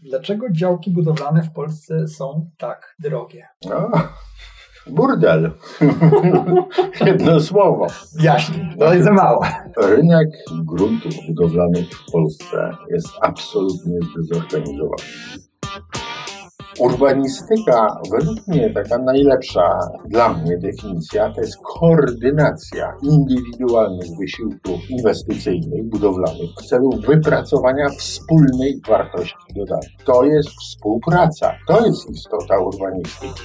Dlaczego działki budowlane w Polsce są tak drogie? No, burdel. Jedno słowo. Jaśnie, to jest za mało. Rynek gruntów budowlanych w Polsce jest absolutnie zdezorganizowany. Urbanistyka, według mnie taka najlepsza dla mnie definicja, to jest koordynacja indywidualnych wysiłków inwestycyjnych, budowlanych w celu wypracowania wspólnej wartości dodanej. To jest współpraca, to jest istota urbanistyki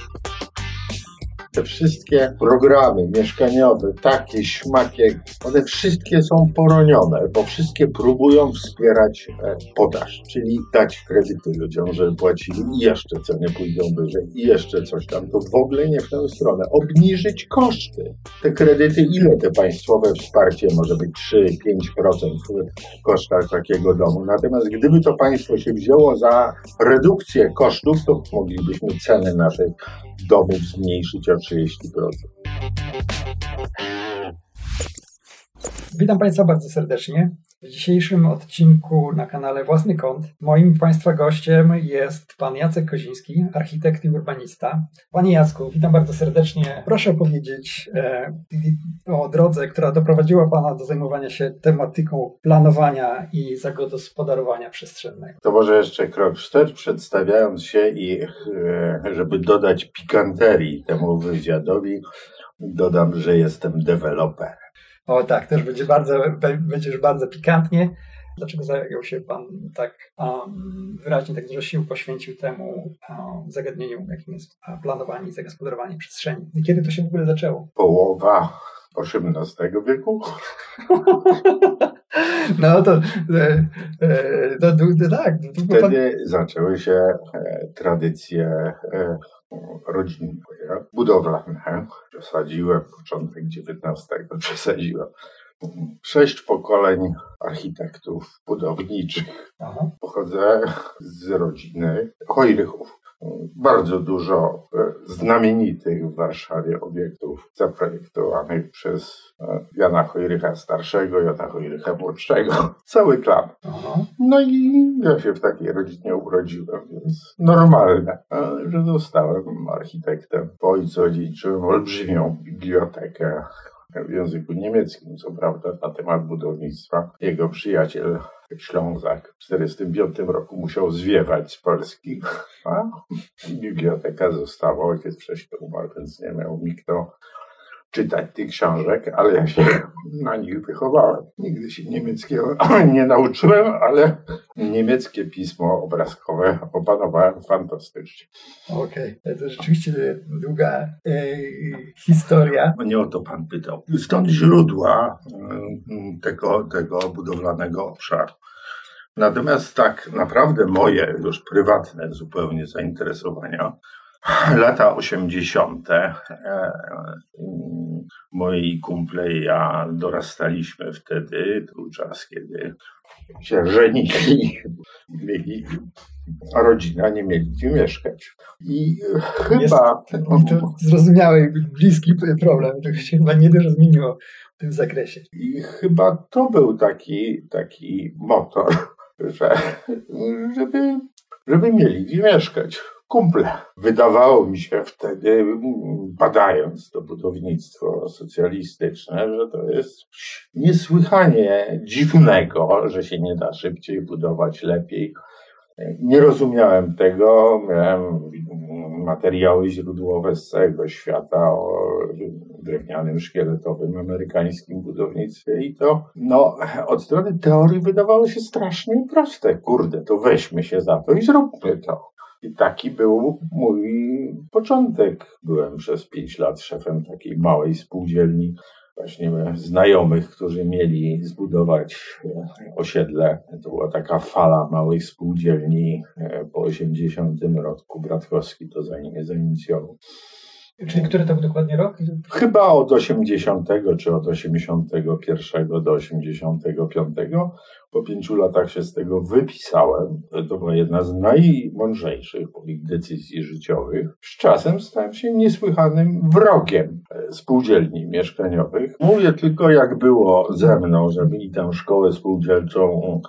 te wszystkie programy mieszkaniowe, takie, śmakie, one wszystkie są poronione, bo wszystkie próbują wspierać e, podaż, czyli dać kredyty ludziom, żeby płacili i jeszcze ceny pójdą wyżej i jeszcze coś tam. To w ogóle nie w tę stronę. Obniżyć koszty. Te kredyty, ile te państwowe wsparcie może być 3-5% w kosztach takiego domu. Natomiast gdyby to państwo się wzięło za redukcję kosztów, to moglibyśmy ceny naszych domów zmniejszyć o 30%. Witam Państwa bardzo serdecznie. W dzisiejszym odcinku na kanale Własny Kąt moim Państwa gościem jest Pan Jacek Koziński, architekt i urbanista. Panie Jacku, witam bardzo serdecznie. Proszę opowiedzieć e, o drodze, która doprowadziła Pana do zajmowania się tematyką planowania i zagospodarowania przestrzennego. To może jeszcze krok wstecz, przedstawiając się i e, żeby dodać pikanterii temu wywiadowi, dodam, że jestem deweloperem. O tak, też będzie bardzo, będzie już bardzo pikantnie. Dlaczego zajął się Pan tak um, wyraźnie, tak dużo sił poświęcił temu um, zagadnieniu, jakim jest planowanie i zagospodarowanie przestrzeni? I kiedy to się w ogóle zaczęło? Połowa XVIII wieku. No to, e, e, to, to, to tak. Wtedy zaczęły się e, tradycje rodzinne, budowlane. Przesadziłem początek XIX, przesadziłem. Sześć pokoleń architektów budowniczych. Aha. Pochodzę z rodziny Hojrychów bardzo dużo e, znamienitych w Warszawie obiektów zaprojektowanych przez e, Jana Hojrycha starszego, Jana Hojrycha młodszego. Cały klan. No i ja się w takiej rodzinie urodziłem, więc normalne, że zostałem architektem. Po ojcu odziedziczyłem olbrzymią bibliotekę w języku niemieckim, co prawda, na temat budownictwa. Jego przyjaciel Ślązak w 1945 roku musiał zwiewać z Polski, a biblioteka została, ojciec wcześniej umarł, więc nie miał mi czytać tych książek, ale ja się na nich wychowałem. Nigdy się niemieckiego nie nauczyłem, ale niemieckie pismo obrazkowe opanowałem fantastycznie. Okej, okay. to rzeczywiście długa e, historia. Nie o to pan pytał. Stąd źródła e, tego, tego budowlanego obszaru. Natomiast tak naprawdę moje już prywatne zupełnie zainteresowania lata 80. E, moi kumple i ja dorastaliśmy wtedy. To był czas, kiedy się żenili, mieli rodzina, nie mieli gdzie mieszkać. I chyba... Jest, to zrozumiały, bliski problem. To się chyba nie dużo zmieniło w tym zakresie. I chyba to był taki, taki motor, że, żeby, żeby mieli gdzie mieszkać kumple. Wydawało mi się wtedy, badając to budownictwo socjalistyczne, że to jest niesłychanie dziwnego, że się nie da szybciej budować lepiej. Nie rozumiałem tego. Miałem materiały źródłowe z całego świata o drewnianym, szkieletowym amerykańskim budownictwie i to no, od strony teorii wydawało się strasznie proste. Kurde, to weźmy się za to i zróbmy to. I taki był mój początek. Byłem przez pięć lat szefem takiej małej spółdzielni właśnie znajomych, którzy mieli zbudować e, osiedle. To była taka fala małych spółdzielni e, po 80 roku. Bratkowski to za zainicjował. Czyli który to dokładnie rok? Chyba od 80 czy od 81 do 85. Po pięciu latach się z tego wypisałem. To była jedna z najmądrzejszych moich decyzji życiowych. Z czasem stałem się niesłychanym wrogiem spółdzielni mieszkaniowych. Mówię tylko, jak było ze mną, że mi tę szkołę spółdzielczą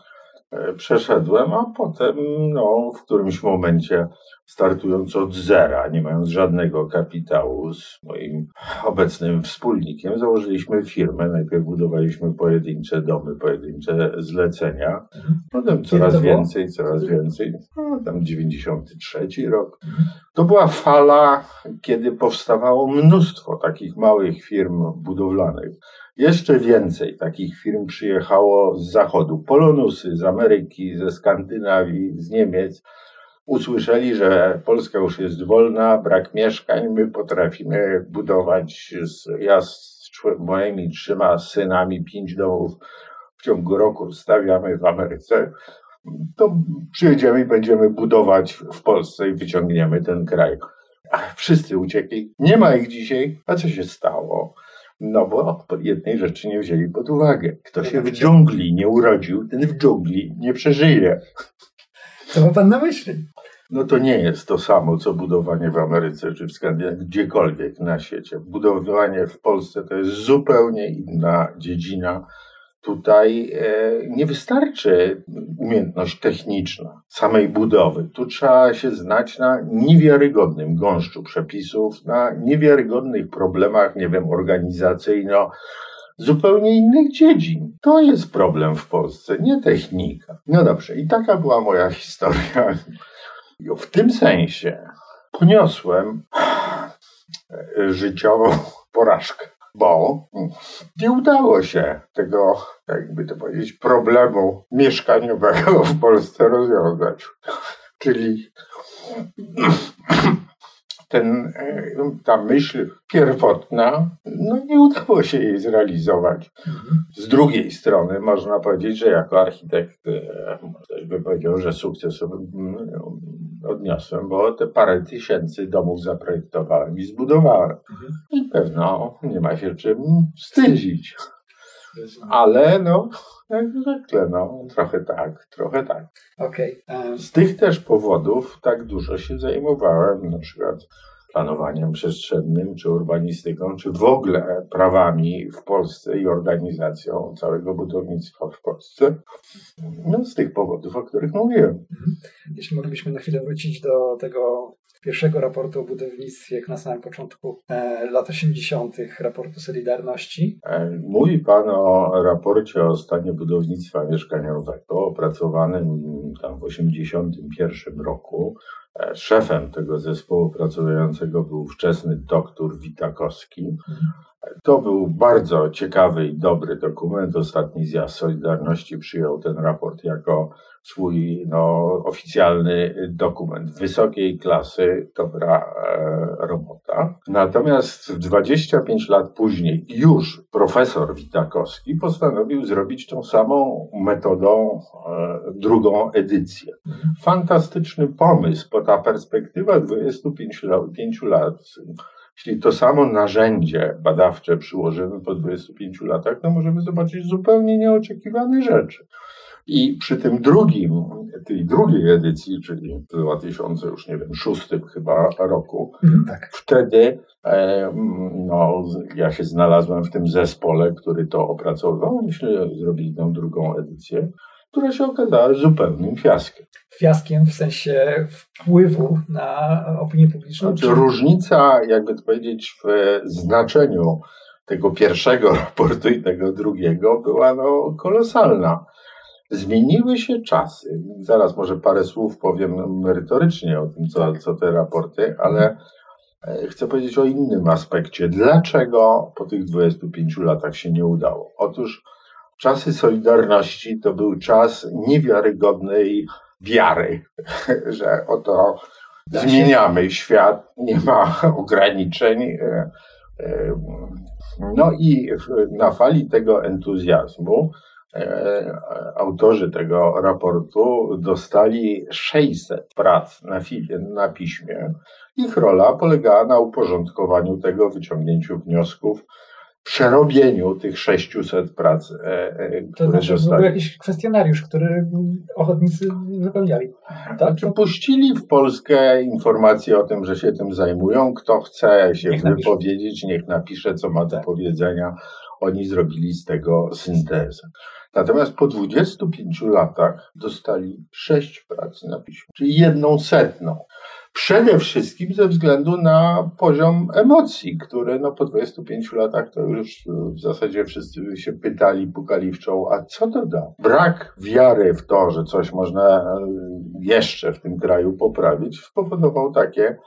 przeszedłem, a potem no, w którymś momencie startując od zera, nie mając żadnego kapitału z moim obecnym wspólnikiem, założyliśmy firmę. Najpierw budowaliśmy pojedyncze domy, pojedyncze zlecenia. Mhm. Potem coraz więcej, coraz więcej. No, tam 93 rok. Mhm. To była fala, kiedy powstawało mnóstwo takich małych firm budowlanych. Jeszcze więcej takich firm przyjechało z zachodu. Polonusy z Ameryki, ze Skandynawii, z Niemiec usłyszeli, że Polska już jest wolna, brak mieszkań, my potrafimy budować, ja z moimi trzema synami pięć domów w ciągu roku stawiamy w Ameryce, to przyjedziemy i będziemy budować w Polsce i wyciągniemy ten kraj. Ach, wszyscy uciekli. Nie ma ich dzisiaj. A co się stało? No bo jednej rzeczy nie wzięli pod uwagę. Kto się w dżungli nie urodził, ten w dżungli nie przeżyje. Co ma pan na myśli? No to nie jest to samo, co budowanie w Ameryce czy w Skandynawii, gdziekolwiek na świecie. Budowanie w Polsce to jest zupełnie inna dziedzina. Tutaj e, nie wystarczy umiejętność techniczna samej budowy. Tu trzeba się znać na niewiarygodnym gąszczu przepisów, na niewiarygodnych problemach, nie wiem, organizacyjno zupełnie innych dziedzin. To jest problem w Polsce, nie technika. No dobrze, i taka była moja historia. W tym sensie poniosłem życiową porażkę, bo nie udało się tego, jakby to powiedzieć, problemu mieszkaniowego w Polsce rozwiązać. Czyli ten, e, ta myśl pierwotna, no nie udało się jej zrealizować. Mhm. Z drugiej strony można powiedzieć, że jako architekt ktoś e, by powiedział, że sukces odniosłem, bo te parę tysięcy domów zaprojektowałem i zbudowałem. Mhm. I pewno nie ma się czym wstydzić. Ale no, jak zwykle, no, trochę tak, trochę tak. Okay. Um... Z tych też powodów tak dużo się zajmowałem, na przykład planowaniem przestrzennym, czy urbanistyką, czy w ogóle prawami w Polsce i organizacją całego budownictwa w Polsce. No, z tych powodów, o których mówiłem. Mhm. Jeśli moglibyśmy na chwilę wrócić do tego pierwszego raportu o budownictwie na samym początku e, lat 80., raportu Solidarności. E, mówi Pan o raporcie o stanie budownictwa mieszkaniowego opracowanym tam w 81 roku. E, szefem tego zespołu pracującego był wczesny doktor Witakowski. To był bardzo ciekawy i dobry dokument. Ostatni zjazd Solidarności przyjął ten raport jako swój no, oficjalny dokument wysokiej klasy, dobra e, robota. Natomiast 25 lat później już profesor Witakowski postanowił zrobić tą samą metodą e, drugą edycję. Fantastyczny pomysł, bo ta perspektywa 25 lat, 5 lat jeśli to samo narzędzie badawcze przyłożymy po 25 latach, to możemy zobaczyć zupełnie nieoczekiwane rzeczy. I przy tym drugim, tej drugiej edycji, czyli w 2000 już nie wiem, szóstym chyba roku, mhm, tak. wtedy e, no, ja się znalazłem w tym zespole, który to opracował. Myślę, zrobili tę drugą edycję, która się okazała zupełnym fiaskiem. Fiaskiem w sensie wpływu na opinię publiczną? Znaczy, czy... Różnica, jakby to powiedzieć, w znaczeniu tego pierwszego raportu i tego drugiego była no, kolosalna. Zmieniły się czasy. Zaraz może parę słów powiem merytorycznie o tym, co, co te raporty, ale e, chcę powiedzieć o innym aspekcie. Dlaczego po tych 25 latach się nie udało? Otóż czasy Solidarności to był czas niewiarygodnej wiary, że oto zmieniamy świat, nie ma ograniczeń. E, e, no i na fali tego entuzjazmu E, autorzy tego raportu dostali 600 prac na, na piśmie. Ich rola polegała na uporządkowaniu tego, wyciągnięciu wniosków, przerobieniu tych 600 prac, e, e, które to znaczy, zostali. był jakiś kwestionariusz, który ochotnicy wypełniali. Tak? Znaczy, puścili w Polskę informacje o tym, że się tym zajmują. Kto chce się niech wypowiedzieć, niech napisze, co ma do tak. powiedzenia. Oni zrobili z tego syntezę. Natomiast po 25 latach dostali 6 prac na piśmie, czyli jedną setną. Przede wszystkim ze względu na poziom emocji, które no po 25 latach to już w zasadzie wszyscy się pytali, pukali w czoło, a co to da? Brak wiary w to, że coś można e, jeszcze w tym kraju poprawić, spowodował takie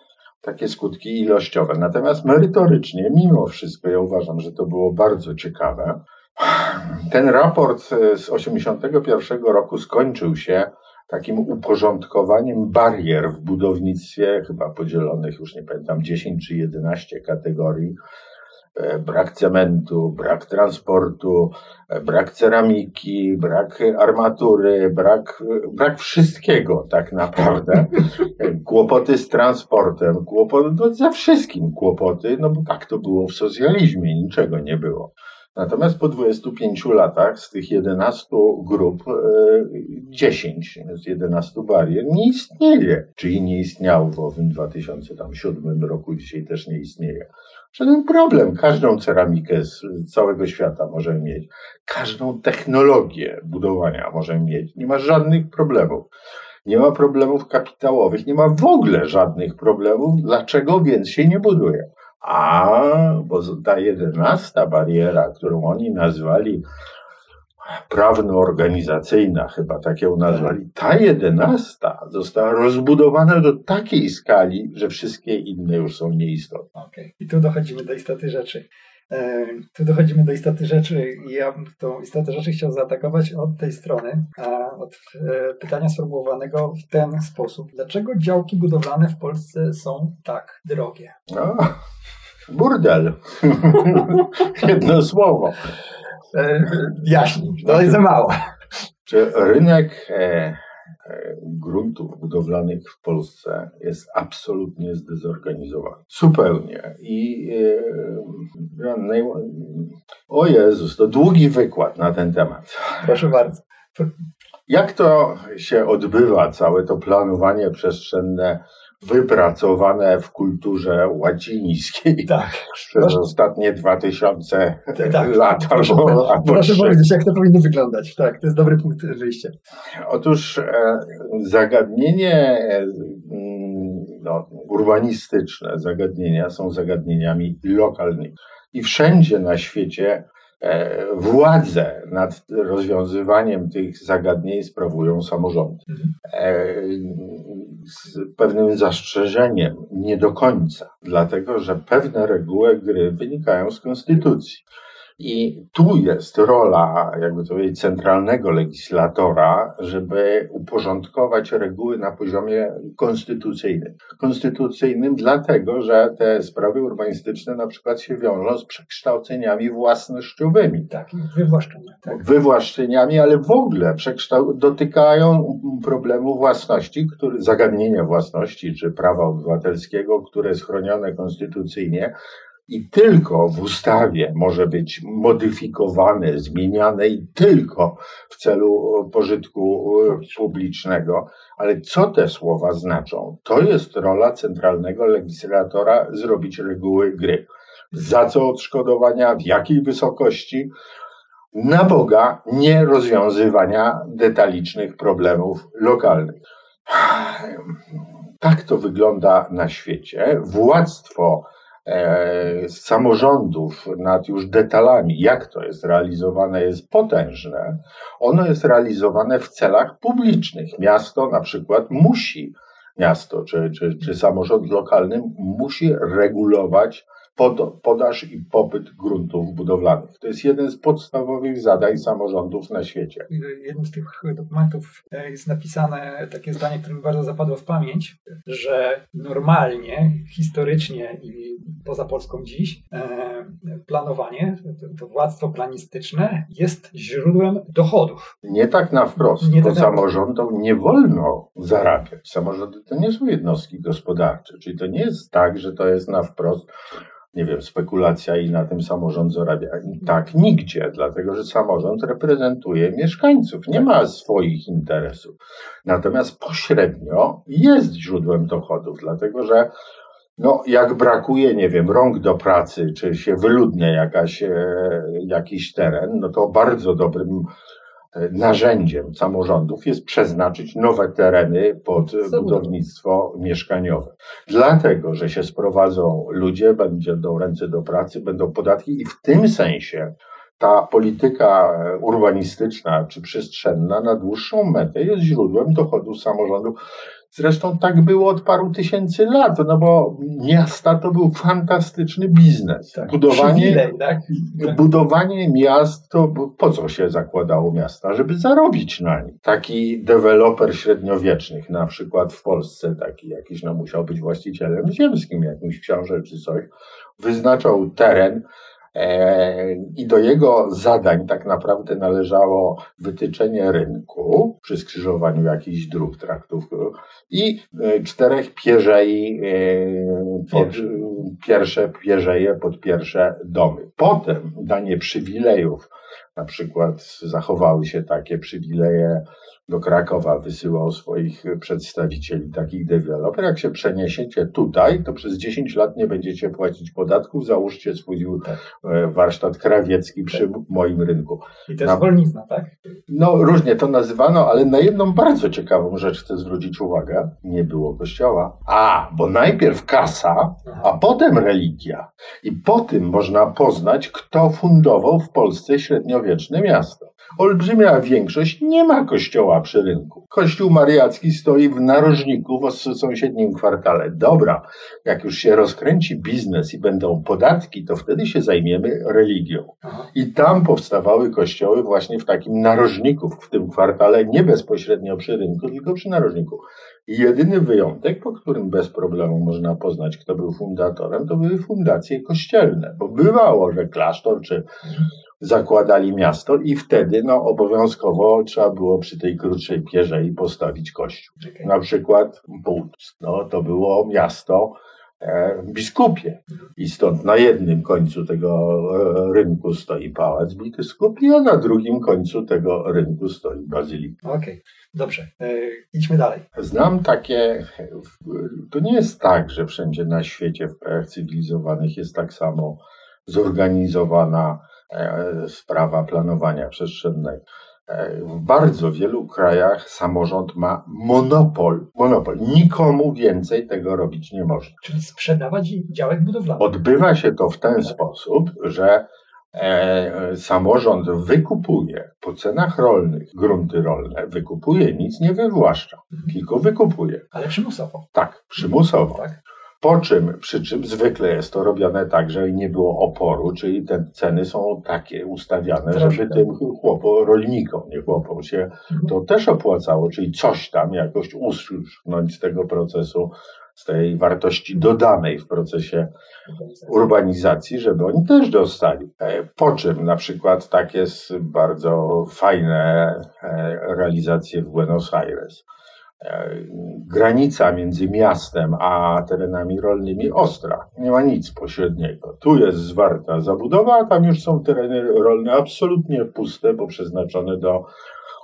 takie skutki ilościowe. Natomiast merytorycznie, mimo wszystko, ja uważam, że to było bardzo ciekawe. Ten raport z 1981 roku skończył się takim uporządkowaniem barier w budownictwie, chyba podzielonych już nie pamiętam, 10 czy 11 kategorii. E, brak cementu, brak transportu, e, brak ceramiki, brak armatury, brak, brak wszystkiego tak naprawdę. E, kłopoty z transportem, kłopoty, no za wszystkim kłopoty, no bo tak to było w socjalizmie, niczego nie było. Natomiast po 25 latach z tych 11 grup 10 z 11 barier nie istnieje, czyli nie istniało w owym 2007 roku, dzisiaj też nie istnieje. Żaden problem. Każdą ceramikę z całego świata możemy mieć. Każdą technologię budowania możemy mieć. Nie ma żadnych problemów. Nie ma problemów kapitałowych, nie ma w ogóle żadnych problemów. Dlaczego więc się nie buduje? A, ta jedenasta bariera, którą oni nazwali prawno-organizacyjna, chyba tak ją nazwali, ta jedenasta została rozbudowana do takiej skali, że wszystkie inne już są nieistotne. Okay. I tu dochodzimy do istoty rzeczy. E, tu dochodzimy do istoty rzeczy i ja bym tą istotę rzeczy chciał zaatakować od tej strony, od e, pytania sformułowanego w ten sposób. Dlaczego działki budowlane w Polsce są tak drogie? No, burdel. Jedno słowo. E, to jest za mało. Czy rynek e, gruntów budowlanych w Polsce jest absolutnie zdezorganizowany. Zupełnie. I o Jezus, to długi wykład na ten temat. Proszę bardzo. Jak to się odbywa, całe to planowanie przestrzenne wypracowane w kulturze łacińskiej tak, przez proszę. ostatnie dwa tysiące tak, lat. Proszę, albo, albo proszę powiedzieć, jak to powinno wyglądać. Tak, to jest dobry punkt wyjścia. Otóż e, zagadnienie e, no, urbanistyczne, zagadnienia są zagadnieniami lokalnymi. I wszędzie na świecie E, władzę nad rozwiązywaniem tych zagadnień sprawują samorządy. Mhm. Z pewnym zastrzeżeniem, nie do końca, dlatego że pewne reguły gry wynikają z konstytucji. I tu jest rola, jakby to powiedzieć, centralnego legislatora, żeby uporządkować reguły na poziomie konstytucyjnym. Konstytucyjnym dlatego, że te sprawy urbanistyczne na przykład się wiążą z przekształceniami własnościowymi. Tak, wywłaszczeniami. Tak. Wywłaszczeniami, ale w ogóle dotykają problemu własności, który, zagadnienia własności czy prawa obywatelskiego, które jest chronione konstytucyjnie, i tylko w ustawie może być modyfikowane, zmieniane i tylko w celu pożytku e, publicznego. Ale co te słowa znaczą? To jest rola centralnego legislatora zrobić reguły gry. Za co odszkodowania, w jakiej wysokości, na Boga nie rozwiązywania detalicznych problemów lokalnych. Tak to wygląda na świecie. Władztwo E, samorządów nad już detalami, jak to jest realizowane, jest potężne. Ono jest realizowane w celach publicznych. Miasto na przykład musi, miasto czy, czy, czy samorząd lokalny musi regulować pod, podaż i popyt gruntów budowlanych. To jest jeden z podstawowych zadań samorządów na świecie. W jednym z tych dokumentów e, jest napisane takie zdanie, które mi bardzo zapadło w pamięć, że normalnie, historycznie i poza Polską dziś, e, planowanie, to władztwo planistyczne jest źródłem dochodów. Nie tak na wprost, nie tak samorządom nie wolno zarabiać. Samorządy to nie są jednostki gospodarcze, czyli to nie jest tak, że to jest na wprost nie wiem, spekulacja i na tym samorząd zarabia. Tak, nigdzie, dlatego że samorząd reprezentuje mieszkańców, nie ma swoich interesów. Natomiast pośrednio jest źródłem dochodów, dlatego że no, jak brakuje, nie wiem, rąk do pracy, czy się wyludnia jakaś, e, jakiś teren, no to bardzo dobrym narzędziem samorządów jest przeznaczyć nowe tereny pod budownictwo mieszkaniowe. Dlatego, że się sprowadzą ludzie, będą ręce do pracy, będą podatki i w tym sensie ta polityka urbanistyczna czy przestrzenna na dłuższą metę jest źródłem dochodu samorządu. Zresztą tak było od paru tysięcy lat, no bo miasta to był fantastyczny biznes. Tak, budowanie, tak? budowanie miast to po co się zakładało miasta? Żeby zarobić na nich. Taki deweloper średniowiecznych, na przykład w Polsce, taki jakiś no, musiał być właścicielem ziemskim, jakimś książę czy coś, wyznaczał teren, I do jego zadań tak naprawdę należało wytyczenie rynku przy skrzyżowaniu jakichś dróg, traktów i e, czterech pierzei e, pod pierwsze pierzeje pod pierwsze domy. Potem danie przywilejów, na przykład zachowały się takie przywileje do Krakowa wysyłał swoich przedstawicieli, takich deweloper. Jak się przeniesiecie tutaj, to przez 10 lat nie będziecie płacić podatków, załóżcie swój. E, warsztat krawiecki przy tak. moim rynku. I to jest na... wolnictwa, tak? No, różnie to nazywano, ale na jedną bardzo ciekawą rzecz chcę zwrócić uwagę. Nie było kościoła. A, bo najpierw kasa, a potem religia. I po tym można poznać, kto fundował w Polsce średniowieczne miasto. Olbrzymia większość nie ma kościoła przy rynku. Kościół mariacki stoi w narożniku w sąsiednim kwartale. Dobra, jak już się rozkręci biznes i będą podatki, to wtedy się zajmiemy religią. I tam powstawały kościoły właśnie w takim narożniku, w tym kwartale, nie bezpośrednio przy rynku, tylko przy narożniku. I jedyny wyjątek, po którym bez problemu można poznać, kto był fundatorem, to były fundacje kościelne, bo bywało, że klasztor czy zakładali miasto i wtedy no, obowiązkowo trzeba było przy tej krótszej pierzei postawić kościół. Na przykład Puck, no, to było miasto e, biskupie i stąd na jednym końcu tego e, rynku stoi pałac biskupi, a na drugim końcu tego rynku stoi bazylika. Okej, okay. dobrze, e, idźmy dalej. Znam takie, to nie jest tak, że wszędzie na świecie w krajach cywilizowanych jest tak samo zorganizowana sprawa planowania przestrzennego. E, w bardzo wielu krajach samorząd ma monopol. Monopol. Nikomu więcej tego robić nie można. Czyli sprzedawać działek budowlanych. Odbywa się to w ten tak. sposób, że e, samorząd wykupuje po cenach rolnych grunty rolne, wykupuje, nic nie wywłaszcza, mhm. tylko wykupuje. Ale przymusowo. Tak, przymusowo. Tak. Po czym, przy czym zwykle jest to robione tak, że nie było oporu, czyli te ceny są takie ustawiane, Troszkę. żeby tym chłopo, rolnikom, nie chłopom się mhm. to też opłacało, czyli coś tam jakoś usunąć z tego procesu, z tej wartości dodanej w procesie urbanizacji, żeby oni też dostali. E, po czym na przykład tak jest bardzo fajne e, realizacje w Buenos Aires granica między miastem a terenami rolnymi ostra. Nie ma nic pośredniego. Tu jest zwarta zabudowa, a tam już są tereny rolne absolutnie puste, bo przeznaczone do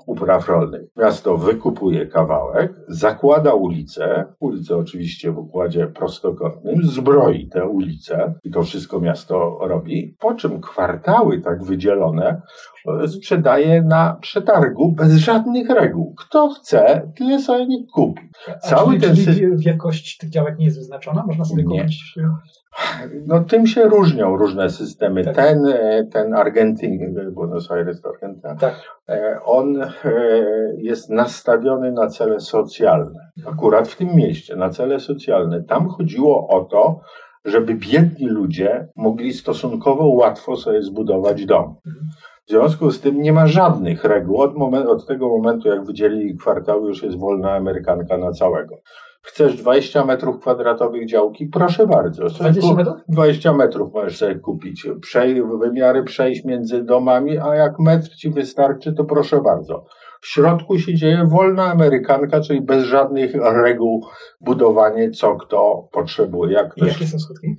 upraw rolnych. Miasto wykupuje kawałek, zakłada ulicę, ulicę oczywiście w układzie prostokątnym, zbroi te ulice i to wszystko miasto robi, po czym kwartały tak wydzielone sprzedaje na przetargu bez żadnych reguł. Kto chce, tyle sobie kupi. Cały czyli, ten czyli wielkość tych działek nie jest wyznaczona? Można sobie nie. kupić? No tym się różnią różne systemy. Tak. Ten, ten Argentyn, Buenos Aires to Argentyna, tak. E, on e, jest nastawiony na cele socjalne. Akurat w tym mieście, na cele socjalne. Tam chodziło o to, żeby biedni ludzie mogli stosunkowo łatwo sobie zbudować dom. W związku z tym nie ma żadnych reguł. Od, moment, od tego momentu, jak wydzielili kwartał, już jest wolna Amerykanka na całego. Chcesz 20 metrów kwadratowych działki? Proszę bardzo. 20 metrów? 20 metrów możesz sobie kupić. Przej wymiary przejść między domami, a jak metr ci wystarczy, to proszę bardzo. W środku się dzieje wolna amerykanka, czyli bez żadnych reguł budowanie, co kto potrzebuje. Jak ktoś... Jakie są skutki?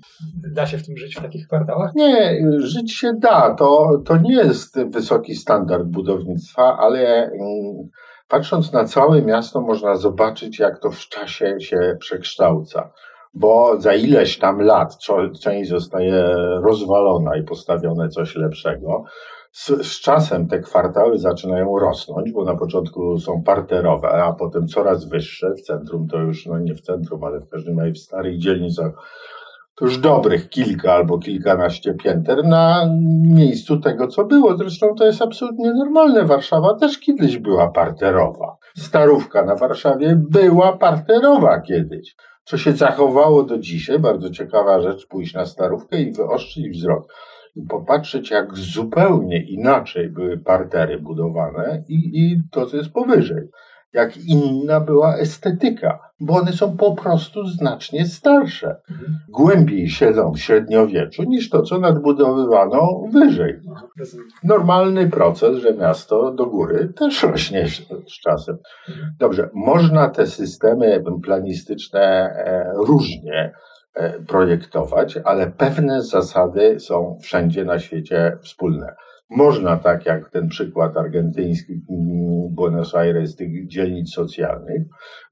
Da się w tym żyć w takich kwartałach? Nie, żyć się da. To, to nie jest wysoki standard budownictwa, ale mm, patrząc na całe miasto można zobaczyć, jak to w czasie się przekształca bo za ileś tam lat część zostaje rozwalona i postawione coś lepszego. Z, z, czasem te kwartały zaczynają rosnąć, bo na początku są parterowe, a potem coraz wyższe. W centrum to już, no nie w centrum, ale w każdym razie w starych dzielnicach to już dobrych kilka albo kilkanaście pięter na miejscu tego, co było. Zresztą to jest absolutnie normalne. Warszawa też kiedyś była parterowa. Starówka na Warszawie była parterowa kiedyś. Co się zachowało do dzisiaj, bardzo ciekawa rzecz, pójść na starówkę i wyostrzyć wzrok i popatrzeć, jak zupełnie inaczej były partery budowane i, i to, co jest powyżej jak inna była estetyka, bo one są po prostu znacznie starsze. Mhm. Głębiej siedzą w średniowieczu niż to, co nadbudowywano wyżej. Normalny proces, że miasto do góry też rośnie z czasem. Mhm. Dobrze, można te systemy planistyczne e, różnie e, projektować, ale pewne zasady są wszędzie na świecie wspólne. Można tak jak ten przykład argentyński Buenos Aires, tych dzielnic socjalnych,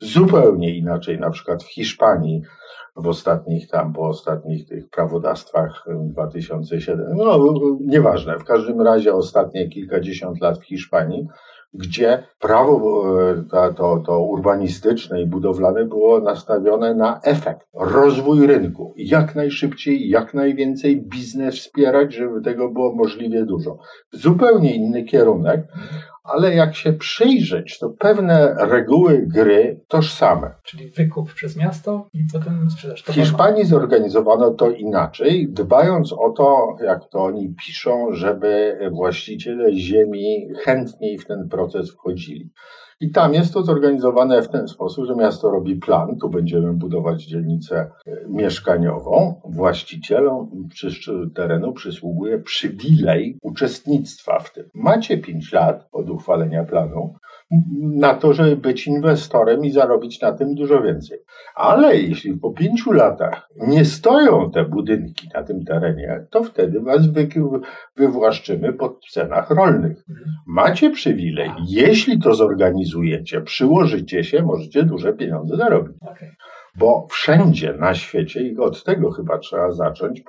zupełnie inaczej, na przykład w Hiszpanii w ostatnich tam, po ostatnich tych prawodawstwach 2007, no nieważne, w każdym razie ostatnie kilkadziesiąt lat w Hiszpanii gdzie prawo e, to, to, to urbanistyczne i budowlane było nastawione na efekt, rozwój rynku. Jak najszybciej, jak najwięcej biznes wspierać, żeby tego było możliwie dużo. Zupełnie inny kierunek, ale jak się przyjrzeć, to pewne reguły gry tożsame. Czyli wykup przez miasto i potem sprzedaż. W Hiszpanii zorganizowano to inaczej, dbając o to, jak to oni piszą, żeby właściciele ziemi chętniej w ten proces wchodzili. I tam jest to zorganizowane w ten sposób, że miasto robi plan, tu będziemy budować dzielnicę e, mieszkaniową. Właścicielom terenu przysługuje przywilej uczestnictwa w tym. Macie 5 lat od uchwalenia planu na to, żeby być inwestorem i zarobić na tym dużo więcej. Ale jeśli po pięciu latach nie stoją te budynki na tym terenie, to wtedy was wy, wywłaszczymy po cenach rolnych. Macie przywilej. Jeśli to zorganizujecie, przyłożycie się, możecie duże pieniądze zarobić. Bo wszędzie na świecie, i od tego chyba trzeba zacząć,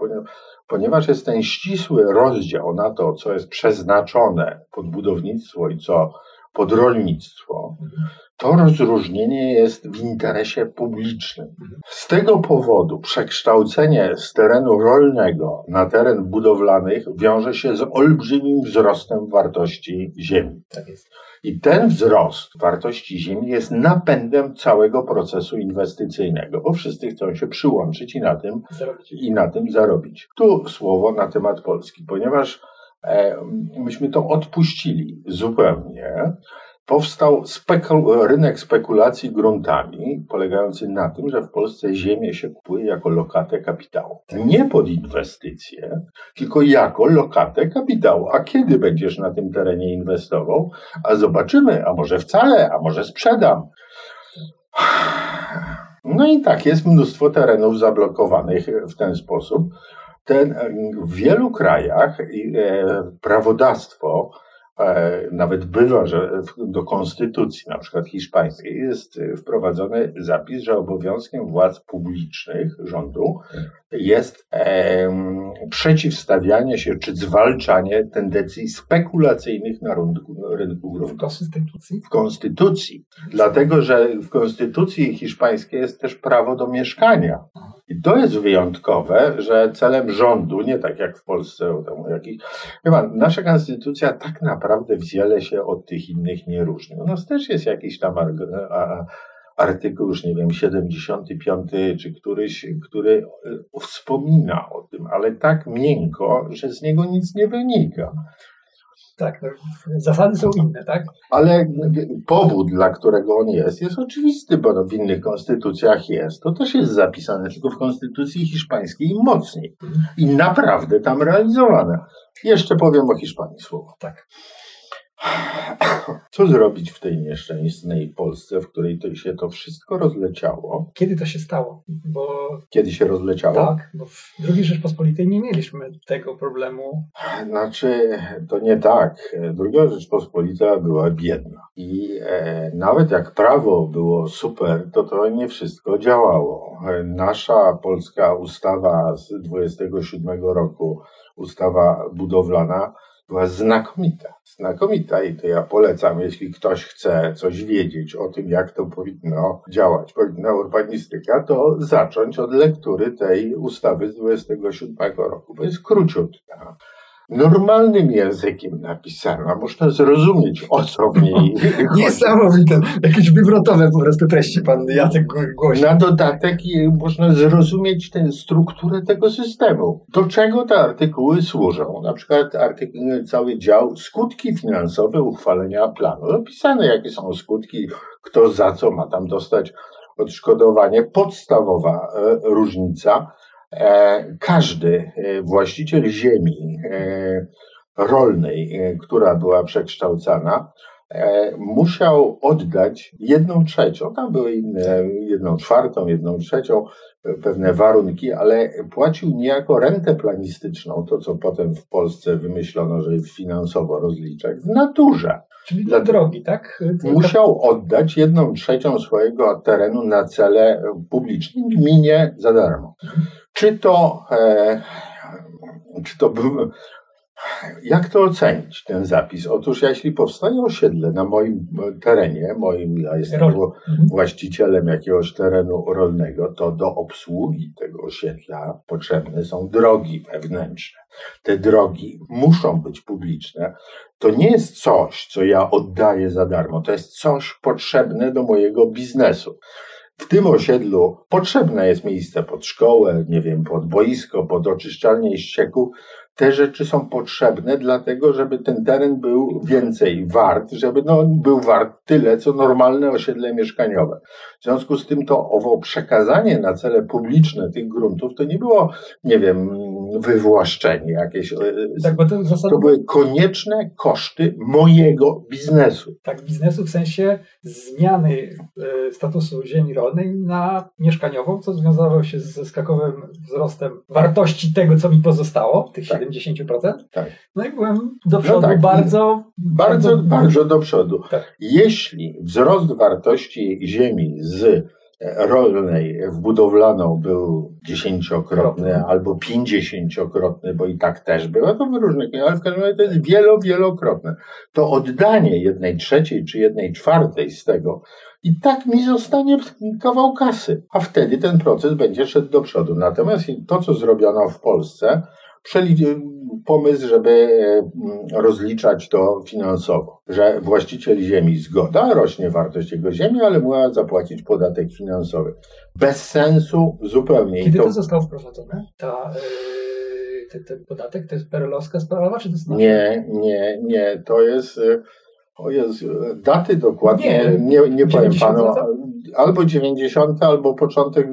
ponieważ jest ten ścisły rozdział na to, co jest przeznaczone pod budownictwo i co pod rolnictwo, to rozróżnienie jest w interesie publicznym. Z tego powodu przekształcenie z terenu rolnego na teren budowlanych wiąże się z olbrzymim wzrostem wartości ziemi. Tak I ten wzrost wartości ziemi jest napędem całego procesu inwestycyjnego, bo wszyscy chcą się przyłączyć i na tym, i na tym zarobić. Tu słowo na temat Polski, ponieważ myśmy to odpuścili zupełnie. Powstał spekul rynek spekulacji gruntami, polegający na tym, że w Polsce ziemię się kupuje jako lokatę kapitału. Nie pod inwestycje, tylko jako lokatę kapitału. A kiedy będziesz na tym terenie inwestował? A zobaczymy, a może wcale, a może sprzedam. No i tak, jest mnóstwo terenów zablokowanych w ten sposób ten, w wielu krajach e, prawodawstwo e, nawet bywa, że do konstytucji, na przykład hiszpańskiej, jest wprowadzony zapis, że obowiązkiem władz publicznych, rządu, jest e, przeciwstawianie się czy zwalczanie tendencji spekulacyjnych na rynku, rynku W konstytucji? W konstytucji. Dlatego, że w konstytucji hiszpańskiej jest też prawo do mieszkania. I to jest wyjątkowe, że celem rządu, nie tak jak w Polsce, tam jakiś, chyba nasza konstytucja tak naprawdę wiele się od tych innych nie różni. U nas też jest jakiś tam artykuł, już nie wiem, 75 czy któryś, który wspomina o tym, ale tak miękko, że z niego nic nie wynika. Tak, no, zasady są inne, tak? Ale powód, dla którego on jest, jest oczywisty, bo no w innych konstytucjach jest. To też jest zapisane, tylko w konstytucji hiszpańskiej mocniej. I naprawdę tam realizowane. Jeszcze powiem o Hiszpanii słowo. Tak. Co zrobić w tej nieszczęsnej Polsce, w której to się to wszystko rozleciało? Kiedy to się stało? Bo... Kiedy się rozleciało? Tak, bo w II Rzeczpospolitej nie mieliśmy tego problemu. Znaczy, to nie tak. Druga Rzeczpospolita była biedna. I e, nawet jak prawo było super, to to nie wszystko działało. Nasza polska ustawa z 27 roku, ustawa budowlana, była znakomita. Znakomita i to ja polecam, jeśli ktoś chce coś wiedzieć o tym, jak to powinno działać, powinna urbanistyka, to zacząć od lektury tej ustawy z 27 roku, bo jest króciutka normalnym językiem napisana. Można zrozumieć, o co w niej chodzi. Niesamowite. Jakieś wywrotowe po prostu treści pan Jacek głosi. Na dodatek można zrozumieć tę strukturę tego systemu. Do czego te artykuły służą? Na przykład artykuł, cały dział skutki finansowe uchwalenia planu. Opisane jakie są skutki, kto za co ma tam dostać odszkodowanie. Podstawowa e, różnica każdy e, właściciel ziemi e, rolnej, która była przekształcana, musiał oddać jedną trzecią, tam były inne, jedną czwartą, jedną trzecią, pewne warunki, ale płacił niejako rentę planistyczną, to co potem w Polsce wymyślono, że finansowo rozliczać, w naturze. Czyli dla drogi, tak? Musiał oddać jedną trzecią swojego terenu na cele publiczne gminie za darmo. Czy to, e, czy to był, jak to ocenić, ten zapis? Otóż, jeśli powstaje osiedle na moim terenie, moim, ja jestem mhm. właścicielem jakiegoś terenu rolnego, to do obsługi tego osiedla potrzebne są drogi wewnętrzne. Te drogi muszą być publiczne. To nie jest coś, co ja oddaję za darmo, to jest coś potrzebne do mojego biznesu. W tym osiedlu potrzebne jest miejsce pod szkołę, nie wiem, pod boisko, pod oczyszczalnię ścieków. Te rzeczy są potrzebne dlatego, żeby ten teren był więcej wart, żeby no, był wart tyle, co normalne osiedle mieszkaniowe. W związku z tym to owo przekazanie na cele publiczne tych gruntów to nie było, nie wiem, wywłaszczenie jakieś. E, tak, bo to, zasadą... to były konieczne koszty mojego biznesu. Tak, biznesu w sensie zmiany e, statusu ziemi rolnej na mieszkaniową, co związało się ze skakowym wzrostem wartości tego, co mi pozostało, tych tak. 70%. Tak. No i byłem do no przodu no tak. bardzo, bardzo, bardzo, bardzo do przodu. Tak. Jeśli wzrost wartości ziemi z rolnej w budowlaną był dziesięciokrotny albo pięćdziesięciokrotny, bo i tak też było, to w różnych, ale w każdym razie to jest wielo, wielokrotne. To oddanie jednej trzeciej czy jednej czwartej z tego i tak mi zostanie kawał kasy, a wtedy ten proces będzie szedł do przodu. Natomiast to, co zrobiono w Polsce, pomysł, żeby mm, rozliczać to finansowo, że właściciel ziemi zgoda, rośnie wartość jego ziemi, ale ma zapłacić podatek finansowy. Bez sensu zupełnie. Kiedy to, to zostało wprowadzone? Ta, yy, ten, ten, podatek to jest perelowska sprawa, czy to jest... Nie, nie, nie, to jest... O Jezu, daty dokładnie nie, nie, nie powiem panu. Albo 90, albo początek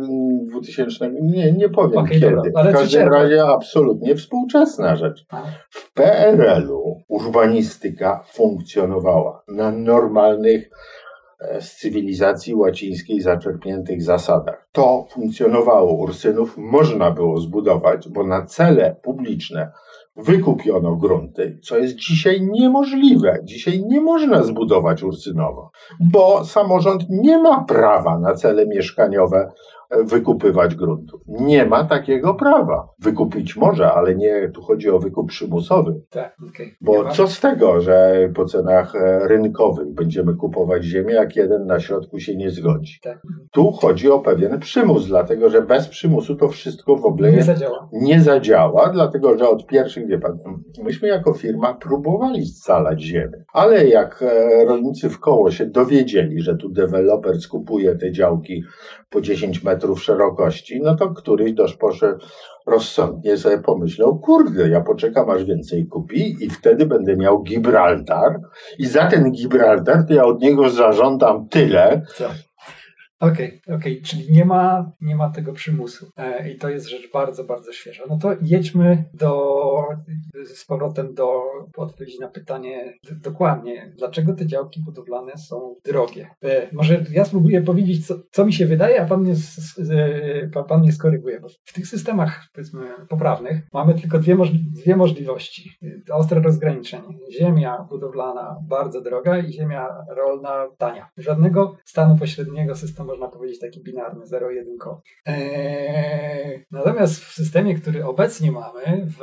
2000. Nie, nie powiem okay, kiedy. Dobra, w każdym razie absolutnie współczesna rzecz. W PRL-u urbanistyka funkcjonowała na normalnych e, z cywilizacji łacińskiej zaczerpniętych zasadach. To funkcjonowało. Ursynów można było zbudować, bo na cele publiczne wykupiono grunty, co jest dzisiaj niemożliwe. Dzisiaj nie można zbudować Ursynowo, bo samorząd nie ma prawa na cele mieszkaniowe wykupywać gruntów. Nie ma takiego prawa. Wykupić może, ale nie, tu chodzi o wykup przymusowy. Tak, okay. Bo co z tego, że po cenach e, rynkowych będziemy kupować ziemię, jak jeden na środku się nie zgodzi. Tak. Tu chodzi o pewien przymus, dlatego że bez przymusu to wszystko w ogóle nie zadziała. Nie zadziała, dlatego że od pierwszych, wie pan, myśmy jako firma próbowali scalać ziemię, ale jak e, rolnicy w koło się dowiedzieli, że tu deweloper skupuje te działki po 10 metrów szerokości, no to któryś dość poszedł rozsądnie sobie pomyślał, kurde, ja poczekam aż więcej kupi i wtedy będę miał Gibraltar i za ten Gibraltar to ja od niego zażądam tyle, Okej, okay, okej, okay. czyli nie ma, nie ma tego przymusu e, i to jest rzecz bardzo, bardzo świeża. No to jedźmy do, z powrotem do odpowiedzi na pytanie dokładnie, dlaczego te działki budowlane są drogie. E, może ja spróbuję powiedzieć, co, co mi się wydaje, a pan mnie, pan, pan mnie skoryguje, bo w tych systemach, powiedzmy, poprawnych mamy tylko dwie, dwie możliwości. Ostre rozgraniczenie. Ziemia budowlana bardzo droga i ziemia rolna tania. Żadnego stanu pośredniego systemu można powiedzieć taki binarny, 0-1. Eee, natomiast w systemie, który obecnie mamy, w,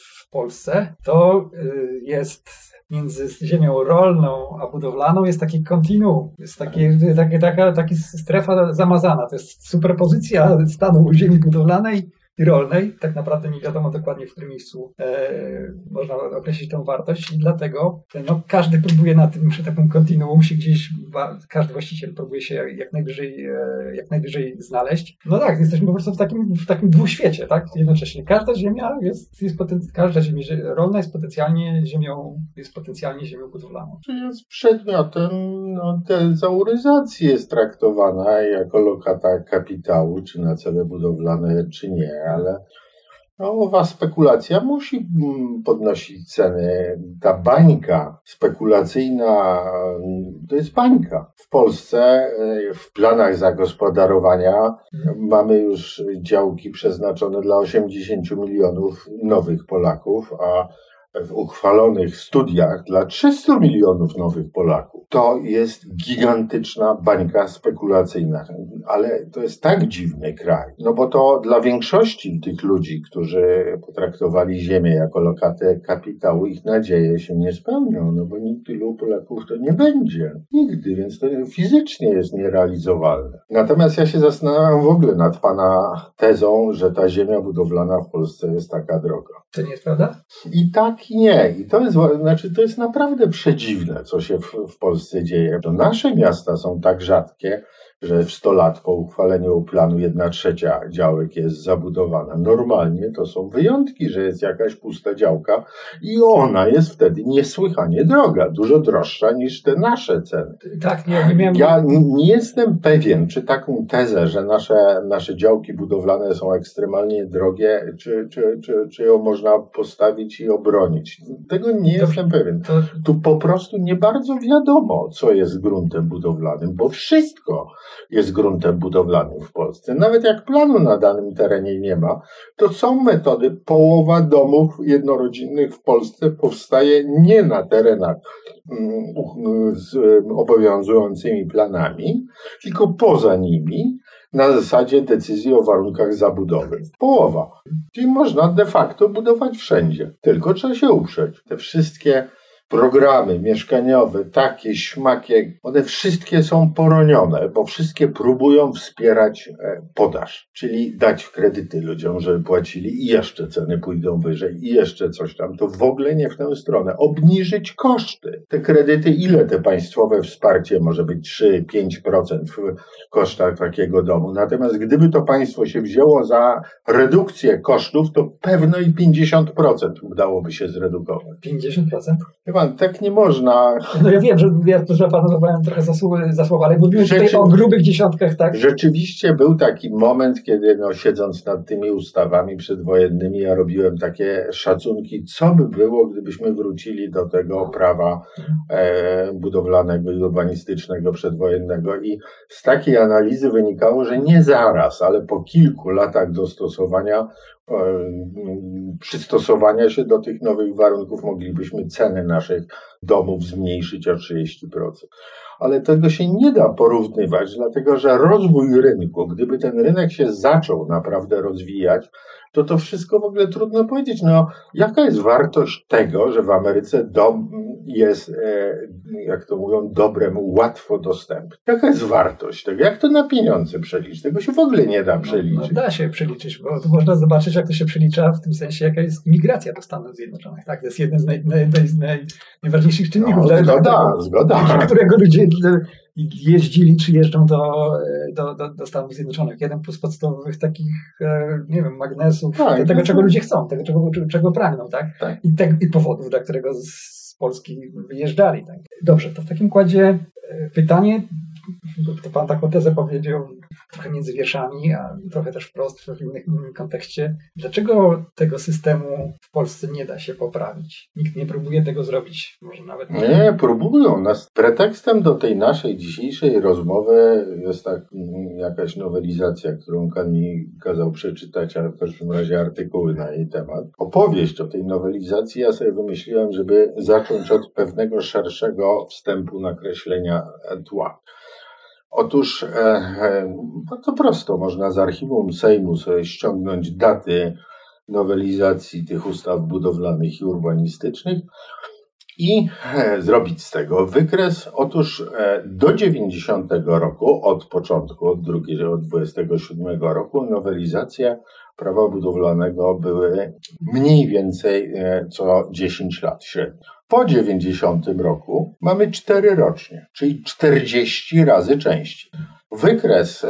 w Polsce, to y, jest między ziemią rolną a budowlaną jest taki kontinuum, jest takie, takie, taka, taka strefa zamazana. To jest superpozycja stanu ziemi budowlanej rolnej. Tak naprawdę nie wiadomo dokładnie, w którym miejscu e, można określić tą wartość i dlatego no, każdy próbuje na tym, przy takim kontinuum się gdzieś, każdy właściciel próbuje się jak najwyżej, e, jak najwyżej znaleźć. No tak, jesteśmy po prostu w takim, w takim dwuświecie, tak? Jednocześnie każda ziemia jest, jest potenc- każda ziemia rolna jest potencjalnie ziemią, jest potencjalnie ziemią budowlaną. Czyli jest przedmiotem no, jest traktowana jako lokata kapitału, czy na cele budowlane, czy nie ale no, owa spekulacja musi mm, podnosić ceny. Ta bańka spekulacyjna to jest bańka. W Polsce e, w planach zagospodarowania mamy już działki przeznaczone dla 80 milionów nowych Polaków, a w uchwalonych studiach dla 300 milionów nowych Polaków. To jest gigantyczna bańka spekulacyjna, ale to jest tak dziwny kraj, no bo to dla większości tych ludzi, którzy potraktowali Ziemię jako lokatę kapitału, ich nadzieje się nie spełnią, no bo nikt tylu Polaków to nie będzie. Nigdy, więc to fizycznie jest nierealizowalne. Natomiast ja się zastanawiam w ogóle nad Pana tezą, że ta ziemia budowlana w Polsce jest taka droga. To nie jest prawda? I tak i nie. I to jest, znaczy, to jest naprawdę przedziwne, co się w, w Polsce dzieje. To nasze miasta są tak rzadkie, że w 100 lat po uchwaleniu planu 1 trzecia działek jest zabudowana. Normalnie to są wyjątki, że jest jakaś pusta działka i ona jest wtedy niesłychanie droga, dużo droższa niż te nasze ceny. Tak, nie, nie miałem... Ja nie jestem pewien, czy taką tezę, że nasze, nasze działki budowlane są ekstremalnie drogie, czy, czy, czy, czy ją można postawić i obronić. Tego nie Dobrze, jestem pewien. To... Tu po prostu nie bardzo wiadomo, co jest gruntem budowlanym, bo wszystko jest gruntem budowlanym w Polsce. Nawet jak planu na danym terenie nie ma, to są metody. Połowa domów jednorodzinnych w Polsce powstaje nie na terenach mm, z obowiązującymi planami, tylko poza nimi, na zasadzie decyzji o warunkach zabudowy. Połowa. Czyli można de facto budować wszędzie. Tylko trzeba się uprzeć. Te wszystkie programy mieszkaniowe, takie, śmakie, one wszystkie są poronione, bo wszystkie próbują wspierać e, podaż, czyli dać kredyty ludziom, żeby płacili i jeszcze ceny pójdą wyżej i jeszcze coś tam. To w ogóle nie w tę stronę. Obniżyć koszty. Te kredyty, ile te państwowe wsparcie może być 3-5% w kosztach takiego domu. Natomiast gdyby to państwo się wzięło za redukcję kosztów, to pewno i 50% udałoby się zredukować. 50%? Chyba pan, tak nie można. No ja wiem, że ja że dawałem trochę za słowo, za słowo ale mówimy Rzeczy... tutaj o grubych dziesiątkach, tak? Rzeczywiście był taki moment, kiedy no, siedząc nad tymi ustawami przedwojennymi, ja robiłem takie szacunki, co by było, gdybyśmy wrócili do tego prawa e, budowlanego i urbanistycznego przedwojennego. I z takiej analizy wynikało, że nie zaraz, ale po kilku latach dostosowania przystosowania się do tych nowych warunków moglibyśmy ceny naszych domów zmniejszyć o 30%. Ale tego się nie da porównywać, dlatego że rozwój rynku, gdyby ten rynek się zaczął naprawdę rozwijać, to to wszystko w ogóle trudno powiedzieć. No, jaka jest wartość tego, że w Ameryce dom jest, e, jak to mówią, dobrem łatwo dostępny? Jaka jest wartość tego? Jak to na pieniądze przeliczyć? Tego się w ogóle nie da przeliczyć. No, no da się przeliczyć, bo można zobaczyć, jak to się przelicza w tym sensie, jaka jest imigracja do Stanów Zjednoczonych. Tak, to jest jeden z naj, naj, naj, najważniejszych czynników, no, dla, zgoda, dla, zgoda. którego ludzie jeździli czy jeżdżą do, do, do, do, Stanów Zjednoczonych. Jeden plus podstawowych takich, e, nie wiem, magnesów, tak, tego, czego ludzie chcą, tego, czego, czego pragną, tak? tak. I, te, I powodów, dla którego z Polski wyjeżdżali. Tak? Dobrze, to w takim kładzie e, pytanie, to Pan taką tezę powiedział, trochę między wierszami, a trochę też wprost w innym, innym kontekście. Dlaczego tego systemu w Polsce nie da się poprawić? Nikt nie próbuje tego zrobić, może nawet nie. Nie, próbują. Nas pretekstem do tej naszej dzisiejszej rozmowy jest tak mm, jakaś nowelizacja, którą Kan mi kazał przeczytać, ale w każdym razie artykuły na jej temat. Opowieść o tej nowelizacji ja sobie wymyśliłem, żeby zacząć od pewnego szerszego wstępu nakreślenia tła. Otóż e, e, bardzo prosto można z archiwum Sejmu sobie ściągnąć daty nowelizacji tych ustaw budowlanych i urbanistycznych i e, zrobić z tego wykres. Otóż do 90 roku, od początku, od od 27 roku, nowelizacje prawa budowlanego były mniej więcej co 10 lat średnio. Po 90 roku mamy 4 rocznie, czyli 40 razy częściej. Wykres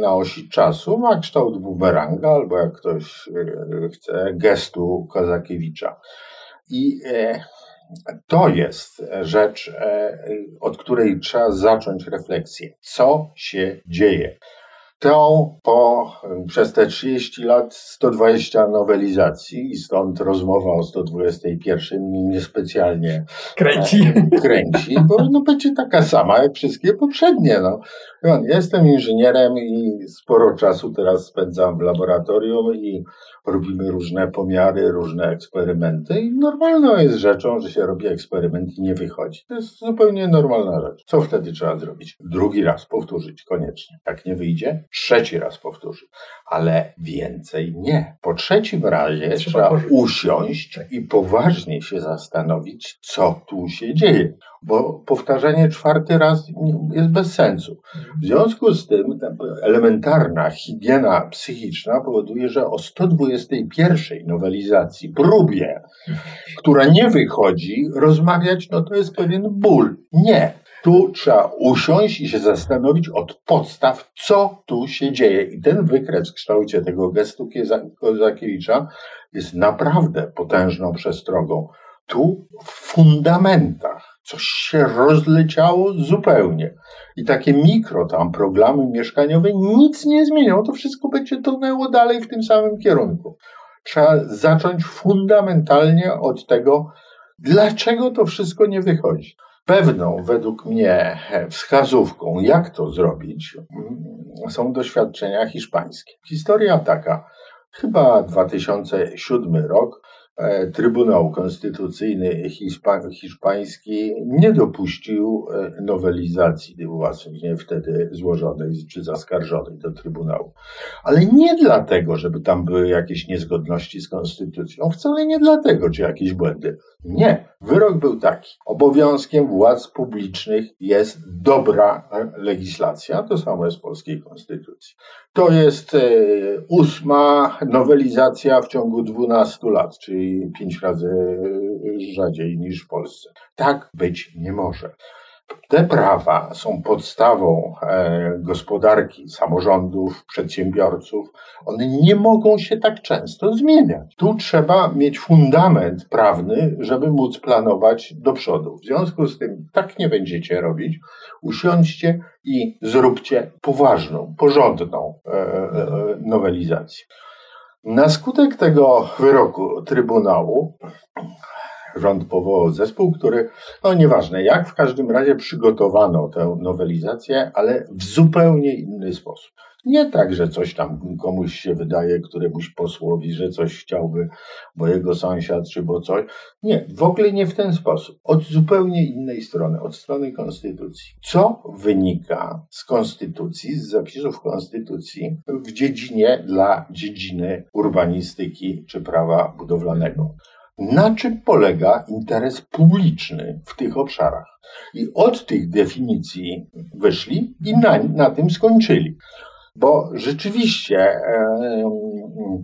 na osi czasu ma kształt bumeranga, albo jak ktoś chce, gestu Kozakiewicza. I to jest rzecz, e, od której trzeba zacząć refleksję. Co się dzieje? To po, przez te 30 lat 120 nowelizacji i stąd rozmowa o 121 mnie niespecjalnie kręci, kręci bo no, będzie taka sama jak wszystkie poprzednie. No. Jestem inżynierem i sporo czasu teraz spędzam w laboratorium i robimy różne pomiary, różne eksperymenty i normalną jest rzeczą, że się robi eksperyment i nie wychodzi. To jest zupełnie normalna rzecz. Co wtedy trzeba zrobić? Drugi raz powtórzyć koniecznie. Jak nie wyjdzie, trzeci raz powtórzyć. Ale więcej nie. Po trzecim razie trzeba, trzeba usiąść i poważnie się zastanowić, co tu się dzieje bo powtarzanie czwarty raz jest bez sensu. W związku z tym elementarna higiena psychiczna powoduje, że o 121 nowelizacji, próbie, która nie wychodzi, rozmawiać, no to jest pewien ból. Nie. Tu trzeba usiąść i się zastanowić od podstaw, co tu się dzieje. I ten wykres w kształcie tego gestu Kozakiewicza jest naprawdę potężną przestrogą. Tu w fundamentach Coś się rozleciało zupełnie. I takie mikro tam programy mieszkaniowe nic nie zmienią. To wszystko będzie tonęło dalej w tym samym kierunku. Trzeba zacząć fundamentalnie od tego, dlaczego to wszystko nie wychodzi. Pewną, według mnie, wskazówką, jak to zrobić, są doświadczenia hiszpańskie. Historia taka. Chyba 2007 rok E, Trybunał Konstytucyjny hiszpański nie dopuścił e, nowelizacji właśnie wtedy złożonej czy zaskarżonej do Trybunału. Ale nie dlatego, żeby tam były jakieś niezgodności z konstytucją, wcale nie dlatego, czy jakieś błędy. Nie. Wyrok był taki. Obowiązkiem władz publicznych jest dobra legislacja. To samo jest w polskiej konstytucji. To jest e, ósma nowelizacja w ciągu 12 lat, czyli pięć razy e, rzadziej niż w Polsce. Tak być nie może. Te prawa są podstawą e, gospodarki, samorządów, przedsiębiorców. One nie mogą się tak często zmieniać. Tu trzeba mieć fundament prawny, żeby móc planować do przodu. W związku z tym tak nie będziecie robić. Usiądźcie i zróbcie poważną, porządną e, e, nowelizację. Na skutek tego wyroku Trybunału rząd powołał zespół, który, no nieważne jak, w każdym razie przygotowano tę nowelizację, ale w zupełnie inny sposób. Nie tak, że coś tam komuś się wydaje, któremuś posłowi, że coś chciałby, bo jego sąsiad, czy bo coś. Nie, w ogóle nie w ten sposób. Od zupełnie innej strony, od strony konstytucji. Co wynika z konstytucji, z zapisów konstytucji w dziedzinie dla dziedziny urbanistyki czy prawa budowlanego? Na czym polega interes publiczny w tych obszarach. I od tych definicji wyszli i na, na tym skończyli. Bo rzeczywiście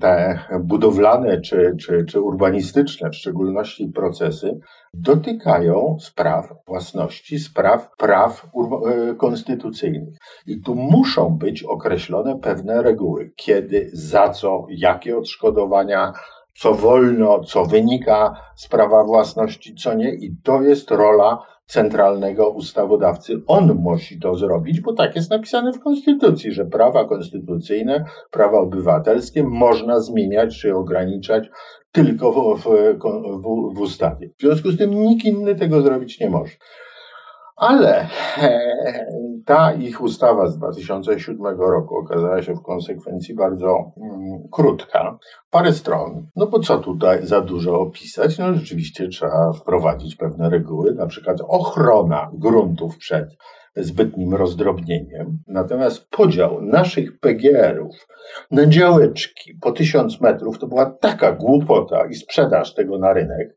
te budowlane czy, czy, czy urbanistyczne, w szczególności procesy, dotykają spraw własności, spraw praw e, konstytucyjnych. I tu muszą być określone pewne reguły, kiedy, za co, jakie odszkodowania co wolno, co wynika z prawa własności, co nie. I to jest rola centralnego ustawodawcy. On musi to zrobić, bo tak jest napisane w Konstytucji, że prawa konstytucyjne, prawa obywatelskie można zmieniać czy ograniczać tylko w, w, w, w ustawie. W związku z tym nikt inny tego zrobić nie może. Ale ta ich ustawa z 2007 roku okazała się w konsekwencji bardzo mm, krótka, parę stron. No bo co tutaj za dużo opisać? No rzeczywiście trzeba wprowadzić pewne reguły, na przykład ochrona gruntów przed zbytnim rozdrobnieniem. Natomiast podział naszych PGR-ów na działeczki po tysiąc metrów to była taka głupota i sprzedaż tego na rynek,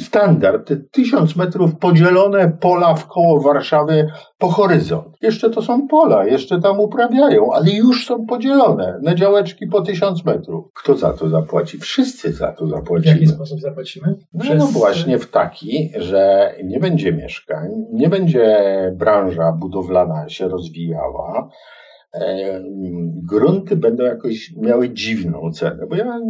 standard, te tysiąc metrów podzielone pola w koło Warszawy po horyzont. Jeszcze to są pola, jeszcze tam uprawiają, ale już są podzielone na działeczki po tysiąc metrów. Kto za to zapłaci? Wszyscy za to zapłacimy. W jaki sposób zapłacimy? No, Przez... no właśnie w taki, że nie będzie mieszkań, nie będzie branża budowlana się rozwijała, grunty będą jakoś miały dziwną cenę, bo ja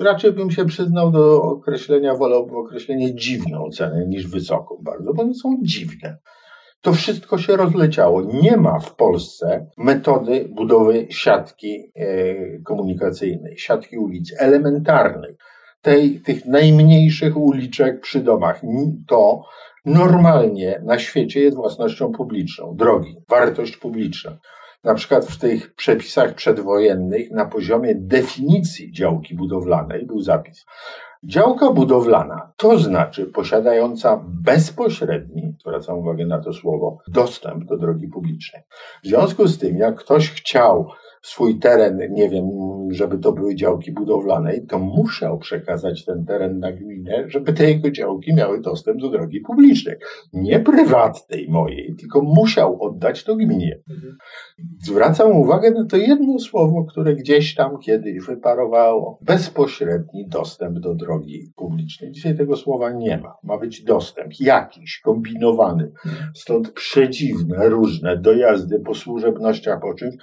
raczej bym się przyznał do określenia, wolałbym określenie dziwną cenę niż wysoką bardzo, bo one są dziwne. To wszystko się rozleciało. Nie ma w Polsce metody budowy siatki e, komunikacyjnej, siatki ulic elementarnej, tej, tych najmniejszych uliczek przy domach. To normalnie na świecie jest własnością publiczną, drogi, wartość publiczna na przykład w tych przepisach przedwojennych na poziomie definicji działki budowlanej był zapis. Działka budowlana to znaczy posiadająca bezpośredni, zwracam uwagę na to słowo, dostęp do drogi publicznej. W związku z tym, jak ktoś chciał swój teren, nie wiem, żeby to były działki budowlane, to musiał przekazać ten teren na gminę, żeby te jego działki miały dostęp do drogi publicznej. Nie prywatnej mojej, tylko musiał oddać to gminie. Zwracam uwagę na to jedno słowo, które gdzieś tam kiedyś wyparowało. Bezpośredni dostęp do drogi publicznej. Dzisiaj tego słowa nie ma. Ma być dostęp jakiś, kombinowany. Stąd przedziwne, różne dojazdy po służebnościach, po czymś,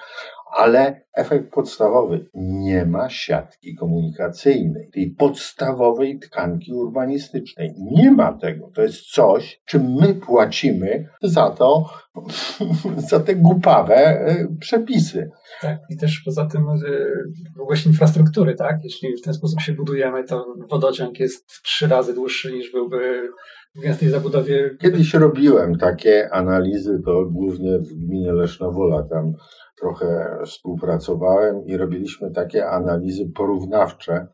ale efekt podstawowy nie ma siatki komunikacyjnej, tej podstawowej tkanki urbanistycznej. Nie ma tego. To jest coś, czym my płacimy za to, za te głupawe e, przepisy. Tak, i też poza tym właśnie infrastruktury, tak? Jeśli w ten sposób się budujemy, to wodociąg jest trzy razy dłuższy niż byłby w gęstej zabudowie. Kiedyś robiłem takie analizy, to głównie w gminie Lesznowola, tam trochę współpracowałem i robiliśmy takie analizy porównawcze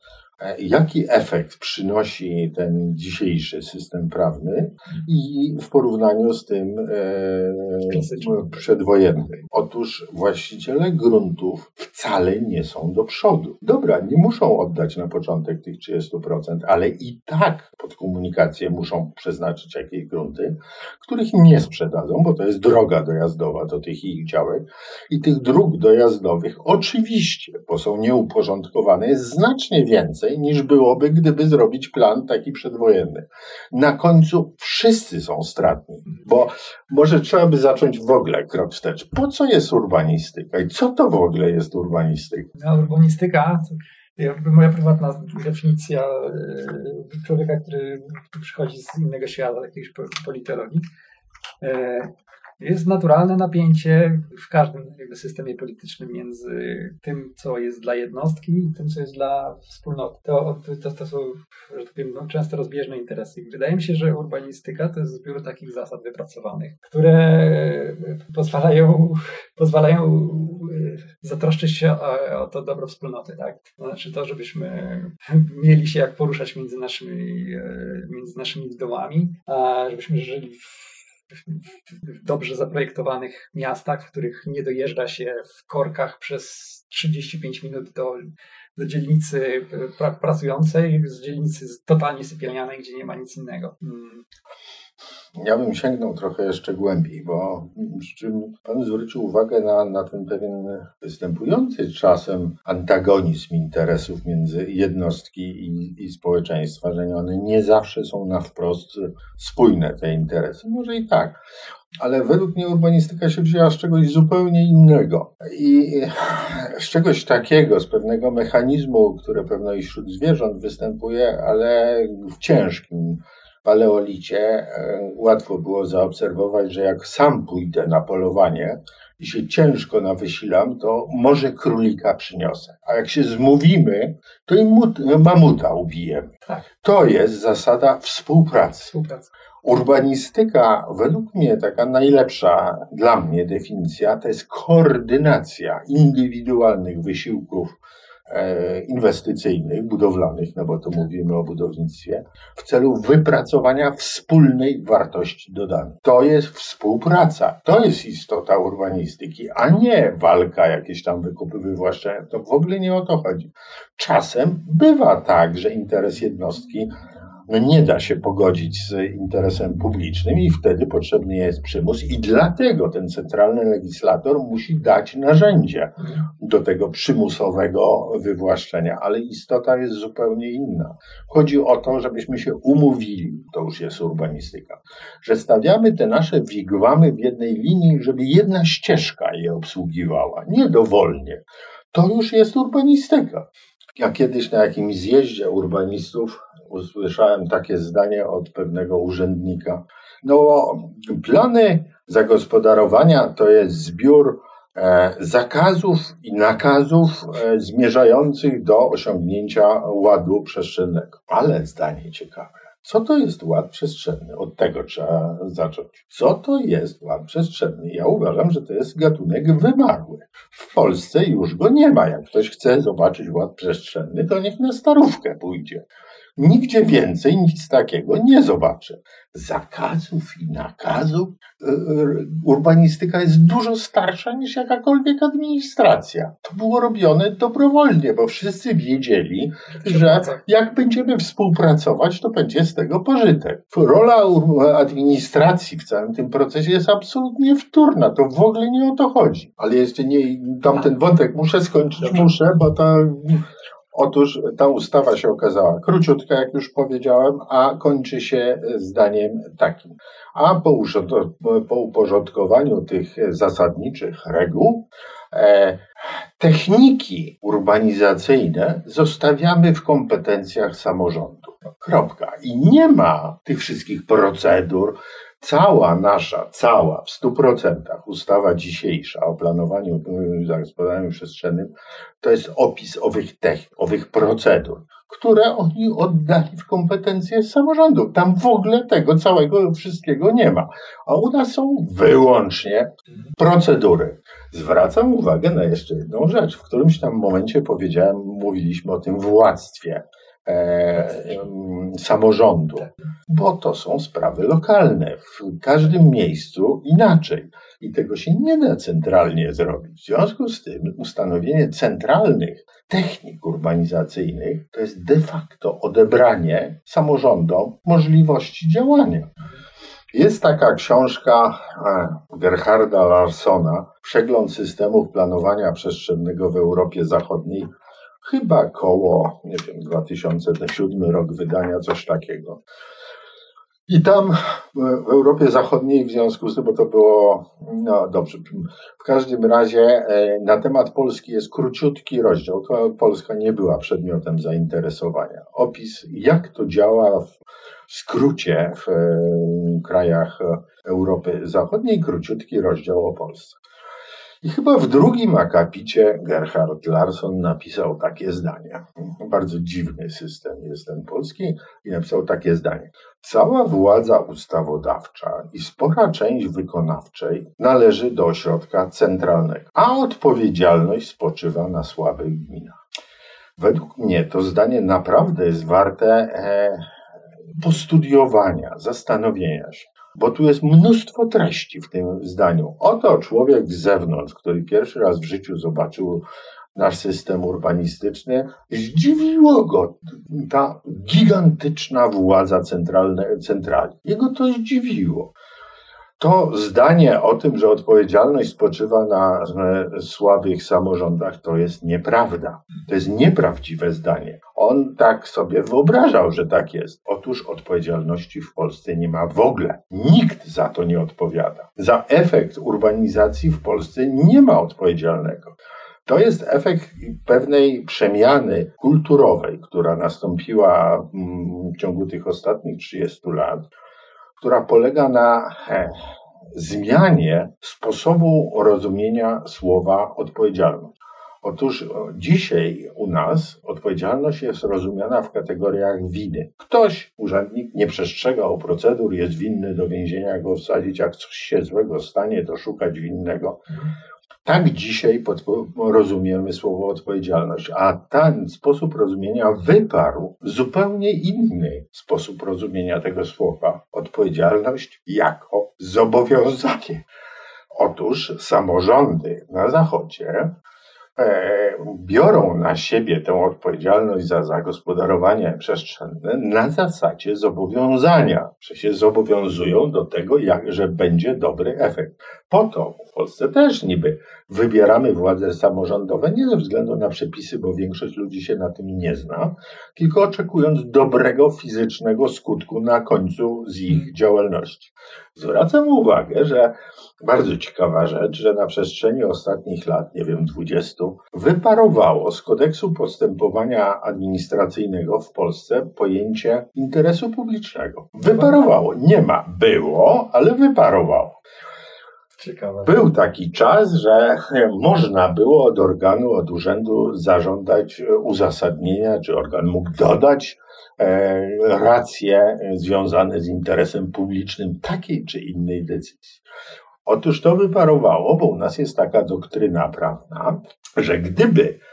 jaki efekt przynosi ten dzisiejszy system prawny i w porównaniu z tym e, przedwojennym. Otóż właściciele gruntów wcale nie są do przodu. Dobra, nie muszą oddać na początek tych 30%, ale i tak pod komunikację muszą przeznaczyć jakieś grunty, których im nie sprzedadzą, bo to jest droga dojazdowa do tych ich działek i tych dróg dojazdowych oczywiście, bo są nieuporządkowane, jest znacznie więcej więcej niż byłoby, gdyby zrobić plan taki przedwojenny. Na końcu wszyscy są stratni, bo może trzeba by zacząć w ogóle krok wstecz. Po co jest urbanistyka i co to w ogóle jest urbanistyka? No, urbanistyka moja prywatna definicja e, człowieka, który przychodzi z innego świata, jakiejś politologii, e, jest naturalne napięcie w każdym systemie politycznym między tym, co jest dla jednostki i tym, co jest dla wspólnoty. To, to, to są, że tak powiem, no, często rozbieżne interesy. Wydaje mi się, że urbanistyka to jest zbiór takich zasad wypracowanych, które pozwalają, pozwalają zatroszczyć się o, o to dobro wspólnoty. Tak? To znaczy to, żebyśmy mieli się jak poruszać między naszymi, między naszymi domami, a żebyśmy żyli w w dobrze zaprojektowanych miastach, w których nie dojeżdża się w korkach przez 35 minut do, do dzielnicy pracującej, z dzielnicy totalnie sypialnianej, gdzie nie ma nic innego. Hmm. Ja bym sięgnął trochę jeszcze głębiej, bo czym Pan zwrócił uwagę na, na ten pewien występujący czasem antagonizm interesów między jednostki i, i społeczeństwa, że one nie zawsze są na wprost spójne, te interesy. Może i tak, ale według mnie urbanistyka się wzięła z czegoś zupełnie innego. I z czegoś takiego, z pewnego mechanizmu, które pewno i wśród zwierząt występuje, ale w ciężkim paleolicie e, łatwo było zaobserwować, że jak sam pójdę na polowanie i się ciężko nawysilam, to może królika przyniosę. A jak się zmówimy, to i mamuta ubijemy. Tak. To jest zasada współpracy. Współpraca. Urbanistyka, według mnie taka najlepsza dla mnie definicja, to jest koordynacja indywidualnych wysiłków inwestycyjnych, budowlanych, no bo tu mówimy o budownictwie, w celu wypracowania wspólnej wartości dodanej. To jest współpraca, to jest istota urbanistyki, a nie walka, jakieś tam wykupy, wywłaszczenia. To w ogóle nie o to chodzi. Czasem bywa tak, że interes jednostki no nie da się pogodzić z interesem publicznym i wtedy potrzebny jest przymus i dlatego ten centralny legislator musi dać narzędzie do tego przymusowego wywłaszczenia, ale istota jest zupełnie inna. Chodzi o to, żebyśmy się umówili, to już jest urbanistyka, że stawiamy te nasze wigwamy w jednej linii, żeby jedna ścieżka je obsługiwała, nie dowolnie. To już jest urbanistyka. Ja kiedyś na jakimś zjeździe urbanistów usłyszałem takie zdanie od pewnego urzędnika. No, plany zagospodarowania to jest zbiór e, zakazów i nakazów e, zmierzających do osiągnięcia ładu przestrzennego. Ale zdanie ciekawe. Co to jest ład przestrzenny? Od tego trzeba zacząć. Co to jest ład przestrzenny? Ja uważam, że to jest gatunek wymarły. W Polsce już go nie ma. Jak ktoś chce zobaczyć ład przestrzenny, to niech na starówkę pójdzie. Nigdzie więcej nic takiego nie zobaczę. Zakazów i nakazów. E, e, urbanistyka jest dużo starsza niż jakakolwiek administracja. To było robione dobrowolnie, bo wszyscy wiedzieli, że jak będziemy współpracować, to będzie z tego pożytek. Rola administracji w całym tym procesie jest absolutnie wtórna. To w ogóle nie o to chodzi. Ale jeszcze nie, tamten wątek muszę skończyć, Dobrze. muszę, bo to Otóż ta ustawa się okazała króciutka, jak już powiedziałem, a kończy się zdaniem takim. A po, po uporządkowaniu tych zasadniczych reguł, e, techniki urbanizacyjne zostawiamy w kompetencjach samorządu. Kropka. I nie ma tych wszystkich procedur, Cała nasza, cała w stu procentach ustawa dzisiejsza o planowaniu zagospodarowaniu przestrzennym to jest opis owych technik, owych procedur, które oni oddali w kompetencje samorządu. Tam w ogóle tego całego wszystkiego nie ma. A u nas są wyłącznie procedury. Zwracam uwagę na jeszcze jedną rzecz. W którymś tam momencie powiedziałem, mówiliśmy o tym władztwie samorządu, bo to są sprawy lokalne. W każdym miejscu inaczej. I tego się nie da centralnie zrobić. W związku z tym ustanowienie centralnych technik urbanizacyjnych to jest de facto odebranie samorządom możliwości działania. Jest taka książka e, Gerharda Larsona, Przegląd systemów planowania przestrzennego w Europie Zachodniej chyba koło, nie wiem, 2007 rok wydania, coś takiego. I tam w Europie Zachodniej, w związku z tym, bo to było, no dobrze, w każdym razie e, na temat Polski jest króciutki rozdział. To Polska nie była przedmiotem zainteresowania. Opis, jak to działa w skrócie w e, krajach Europy Zachodniej, króciutki rozdział o Polsce. I chyba w drugim akapicie Gerhard Larsson napisał takie zdanie. Bardzo dziwny system jest ten polski i napisał takie zdanie. Cała władza ustawodawcza i spora część wykonawczej należy do ośrodka centralnego, a odpowiedzialność spoczywa na słabych gminach. Według mnie to zdanie naprawdę jest warte e, postudiowania, zastanowienia się bo tu jest mnóstwo treści w tym zdaniu. Oto człowiek z zewnątrz, który pierwszy raz w życiu zobaczył nasz system urbanistyczny, zdziwiło go ta gigantyczna władza centralna, centrali. Jego to zdziwiło. To zdanie o tym, że odpowiedzialność spoczywa na słabych samorządach, to jest nieprawda. To jest nieprawdziwe zdanie. On tak sobie wyobrażał, że tak jest. Otóż odpowiedzialności w Polsce nie ma w ogóle. Nikt za to nie odpowiada. Za efekt urbanizacji w Polsce nie ma odpowiedzialnego. To jest efekt pewnej przemiany kulturowej, która nastąpiła mm, w ciągu tych ostatnich 30 lat która polega na he, zmianie sposobu rozumienia słowa odpowiedzialność. Otóż dzisiaj u nas odpowiedzialność jest rozumiana w kategoriach winy. Ktoś, urzędnik, nie przestrzegał procedur, jest winny do więzienia go wsadzić, jak coś się złego stanie, to szukać winnego. Tak dzisiaj rozumiemy słowo odpowiedzialność, a ten sposób rozumienia wyparł zupełnie inny sposób rozumienia tego słowa. Odpowiedzialność jako zobowiązanie. Otóż samorządy na Zachodzie biorą na siebie tę odpowiedzialność za zagospodarowanie przestrzenne na zasadzie zobowiązania, się zobowiązują do tego, jak, że będzie dobry efekt. Po to w Polsce też niby wybieramy władze samorządowe nie ze względu na przepisy, bo większość ludzi się na tym nie zna, tylko oczekując dobrego fizycznego skutku na końcu z ich działalności. Zwracam uwagę, że bardzo ciekawa rzecz, że na przestrzeni ostatnich lat, nie wiem, 20, wyparowało z kodeksu postępowania administracyjnego w Polsce pojęcie interesu publicznego. Wyparowało. Nie ma. Było, ale wyparowało. Ciekawe. Był taki czas, że można było od organu, od urzędu zażądać uzasadnienia, czy organ mógł dodać e, racje związane z interesem publicznym takiej czy innej decyzji. Otóż to wyparowało, bo u nas jest taka doktryna prawna, że gdyby E,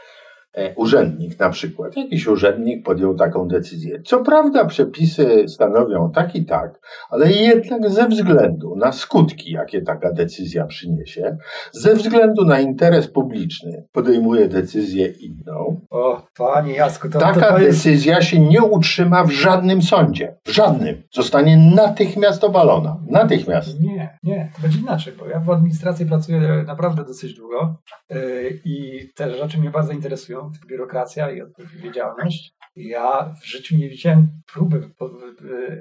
urzędnik na przykład, jakiś urzędnik podjął taką decyzję. Co prawda przepisy stanowią tak i tak, ale jednak ze względu na skutki, jakie taka decyzja przyniesie, ze względu na interes publiczny podejmuje decyzję inną. O, panie Jasku, to Taka to jest... decyzja się nie utrzyma w żadnym sądzie. W żadnym. Zostanie natychmiast obalona. Natychmiast. Nie, nie, to będzie inaczej, bo ja w administracji pracuję naprawdę dosyć długo yy, i te rzeczy mnie bardzo interesują biurokracja i odpowiedzialność. Ja w życiu nie widziałem próby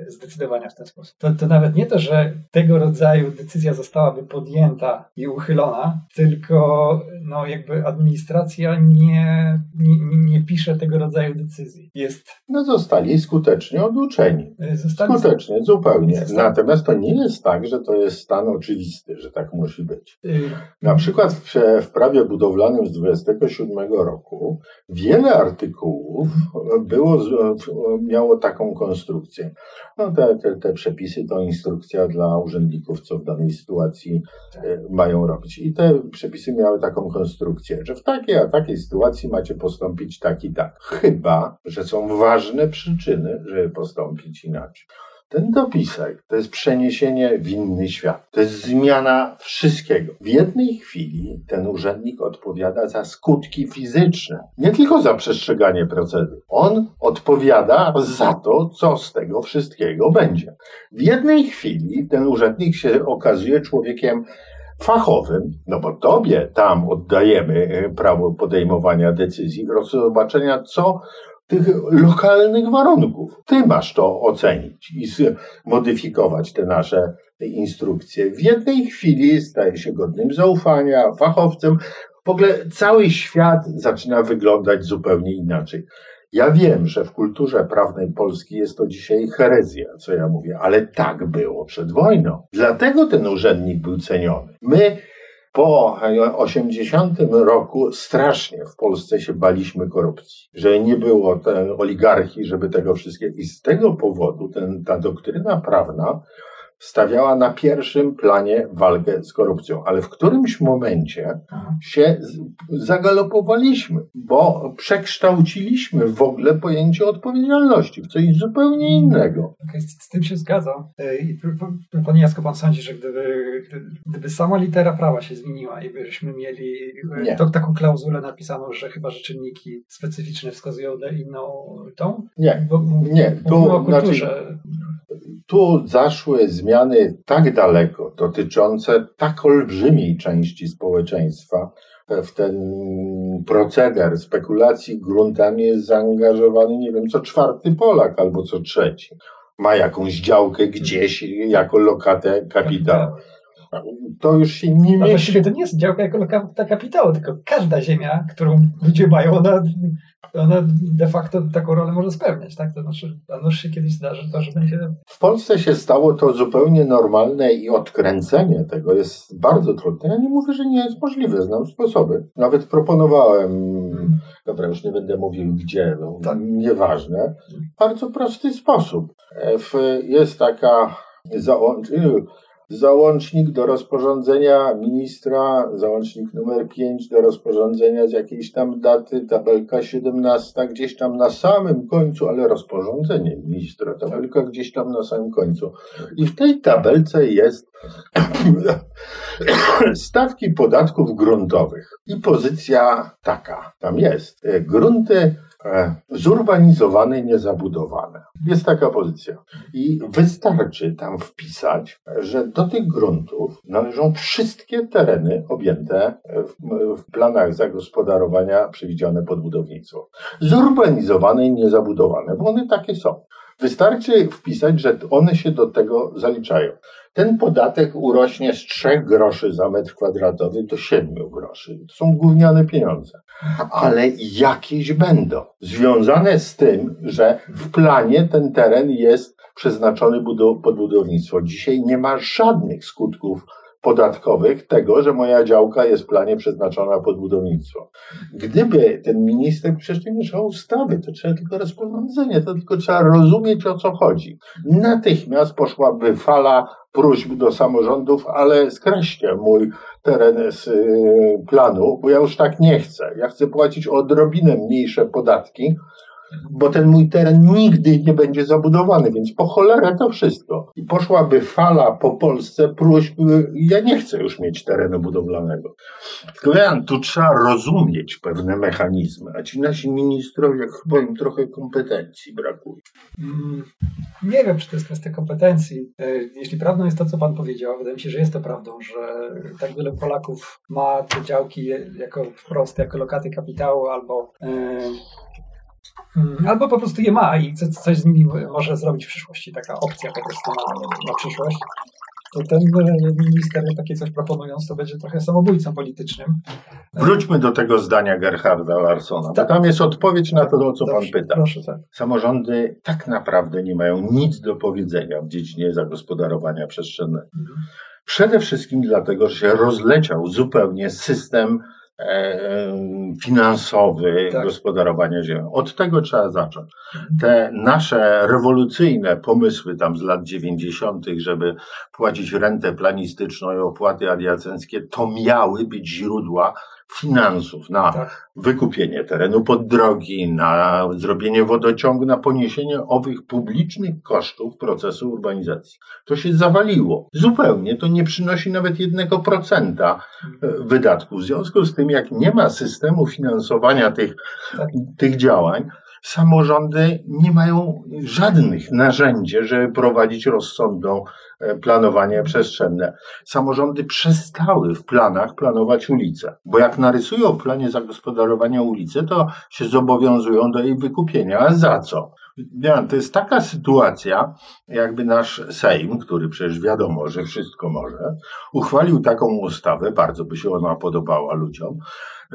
zdecydowania w ten sposób. To, to nawet nie to, że tego rodzaju decyzja zostałaby podjęta i uchylona, tylko no, jakby administracja nie, nie, nie pisze tego rodzaju decyzji. Jest... No zostali skutecznie oduczeni. Y, zostali... Skutecznie, zupełnie. Zostali... Natomiast to nie jest tak, że to jest stan oczywisty, że tak musi być. Y, Na przykład w, w prawie budowlanym z 27 roku wiele artykułów było, miało taką konstrukcję. No te, te, te przepisy to instrukcja dla urzędników, co w danej sytuacji e, mają robić. I te przepisy miały taką konstrukcję, że w takiej a takiej sytuacji macie postąpić tak i tak. Chyba, że są ważne przyczyny, żeby postąpić inaczej. Ten dopisek to jest przeniesienie w inny świat. To jest zmiana wszystkiego. W jednej chwili ten urzędnik odpowiada za skutki fizyczne, nie tylko za przestrzeganie procedur. On odpowiada za to, co z tego wszystkiego będzie. W jednej chwili ten urzędnik się okazuje człowiekiem fachowym, no bo tobie tam oddajemy prawo podejmowania decyzji, zobaczenia, co tych lokalnych warunków. Ty masz to ocenić i modyfikować te nasze instrukcje. W jednej chwili staje się godnym zaufania, fachowcem. W ogóle cały świat zaczyna wyglądać zupełnie inaczej. Ja wiem, że w kulturze prawnej Polski jest to dzisiaj herezja, co ja mówię, ale tak było przed wojną. Dlatego ten urzędnik był ceniony. My po 80 roku strasznie w Polsce się baliśmy korupcji, że nie było oligarchii, żeby tego wszystkiego. I z tego powodu ten, ta doktryna prawna stawiała na pierwszym planie walkę z korupcją, ale w którymś momencie się zagalopowaliśmy, bo przekształciliśmy w ogóle pojęcie odpowiedzialności w coś zupełnie innego. Okay, z tym się zgadzam. Panie Jasko, pan sądzi, że gdyby, gdyby sama litera prawa się zmieniła i byśmy mieli to, taką klauzulę napisaną, że chyba, że czynniki specyficzne wskazują na inną tą? Nie, bo, nie. Tu, znaczy, tu zaszły zmiany tak daleko dotyczące tak olbrzymiej części społeczeństwa, w ten proceder spekulacji gruntami jest zaangażowany, nie wiem, co czwarty Polak albo co trzeci. Ma jakąś działkę gdzieś jako lokatę kapitału. To już się nie mieści. Właściwie to nie jest działka jako lokata kapitału, tylko każda ziemia, którą ludzie mają, ona ona de facto taką rolę może spełniać, tak? To znaczy, a nuż się kiedyś zdarzy to, że będzie... W Polsce się stało to zupełnie normalne i odkręcenie tego jest bardzo trudne. Ja nie mówię, że nie jest możliwe, znam sposoby. Nawet proponowałem, hmm. dobra, już nie będę mówił gdzie, no, tak. nieważne. Bardzo prosty sposób. Jest taka załącznik do rozporządzenia ministra, załącznik numer 5 do rozporządzenia z jakiejś tam daty, tabelka 17, gdzieś tam na samym końcu, ale rozporządzenie ministra, tabelka gdzieś tam na samym końcu. I w tej tabelce jest stawki podatków gruntowych. I pozycja taka tam jest. Grunty E, zurbanizowane i niezabudowane. Jest taka pozycja. I wystarczy tam wpisać, że do tych gruntów należą wszystkie tereny objęte w, w planach zagospodarowania przewidziane pod budownictwo. Zurbanizowane i niezabudowane, bo one takie są. Wystarczy wpisać, że one się do tego zaliczają. Ten podatek urośnie z 3 groszy za metr kwadratowy do 7 groszy. To są gówniane pieniądze. Ale jakieś będą. Związane z tym, że w planie ten teren jest przeznaczony pod budownictwo. Dzisiaj nie ma żadnych skutków podatkowych tego, że moja działka jest w planie przeznaczona pod budownictwo. Gdyby ten minister, przecież nie trzeba ustawy, to trzeba tylko rozporządzenie, to tylko trzeba rozumieć o co chodzi. Natychmiast poszłaby fala próśb do samorządów, ale skreślcie mój teren z y, planu, bo ja już tak nie chcę. Ja chcę płacić odrobinę mniejsze podatki, bo ten mój teren nigdy nie będzie zabudowany, więc po cholerę to wszystko. I poszłaby fala po Polsce próśb, ja nie chcę już mieć terenu budowlanego. Tylko tu trzeba rozumieć pewne mechanizmy, a ci nasi ministrowie chyba im trochę kompetencji brakuje. Mm, nie wiem, czy to jest kwestia kompetencji. E, jeśli prawdą jest to, co pan powiedział, wydaje mi się, że jest to prawdą, że tak wiele Polaków ma te działki jako wprost, jako lokaty kapitału albo e, albo po prostu je ma i coś z nimi może zrobić w przyszłości. Taka opcja po prostu na, na przyszłość. To ten minister takie coś proponując, to będzie trochę samobójcą politycznym. Wróćmy do tego zdania Gerharda Larsona. Tak. Tam jest odpowiedź na to, o co Dobrze, pan pyta. Proszę, tak. Samorządy tak naprawdę nie mają nic do powiedzenia w dziedzinie zagospodarowania przestrzennego. Mhm. Przede wszystkim dlatego, że się rozleciał zupełnie system finansowy tak. gospodarowania ziemią. Od tego trzeba zacząć. Te nasze rewolucyjne pomysły tam z lat 90., żeby płacić rentę planistyczną i opłaty adiacenckie, to miały być źródła finansów na tak. wykupienie terenu pod drogi, na zrobienie wodociągu, na poniesienie owych publicznych kosztów procesu urbanizacji. To się zawaliło. Zupełnie to nie przynosi nawet jednego procenta e, wydatków. W związku z tym, jak nie ma systemu finansowania tych, tak. tych działań, samorządy nie mają żadnych narzędzi, żeby prowadzić rozsądną e, planowanie przestrzenne. Samorządy przestały w planach planować ulice, bo jak narysują w planie zagospodarowania ulicy, to się zobowiązują do jej wykupienia. A za co? To jest taka sytuacja, jakby nasz Sejm, który przecież wiadomo, że wszystko może, uchwalił taką ustawę, bardzo by się ona podobała ludziom,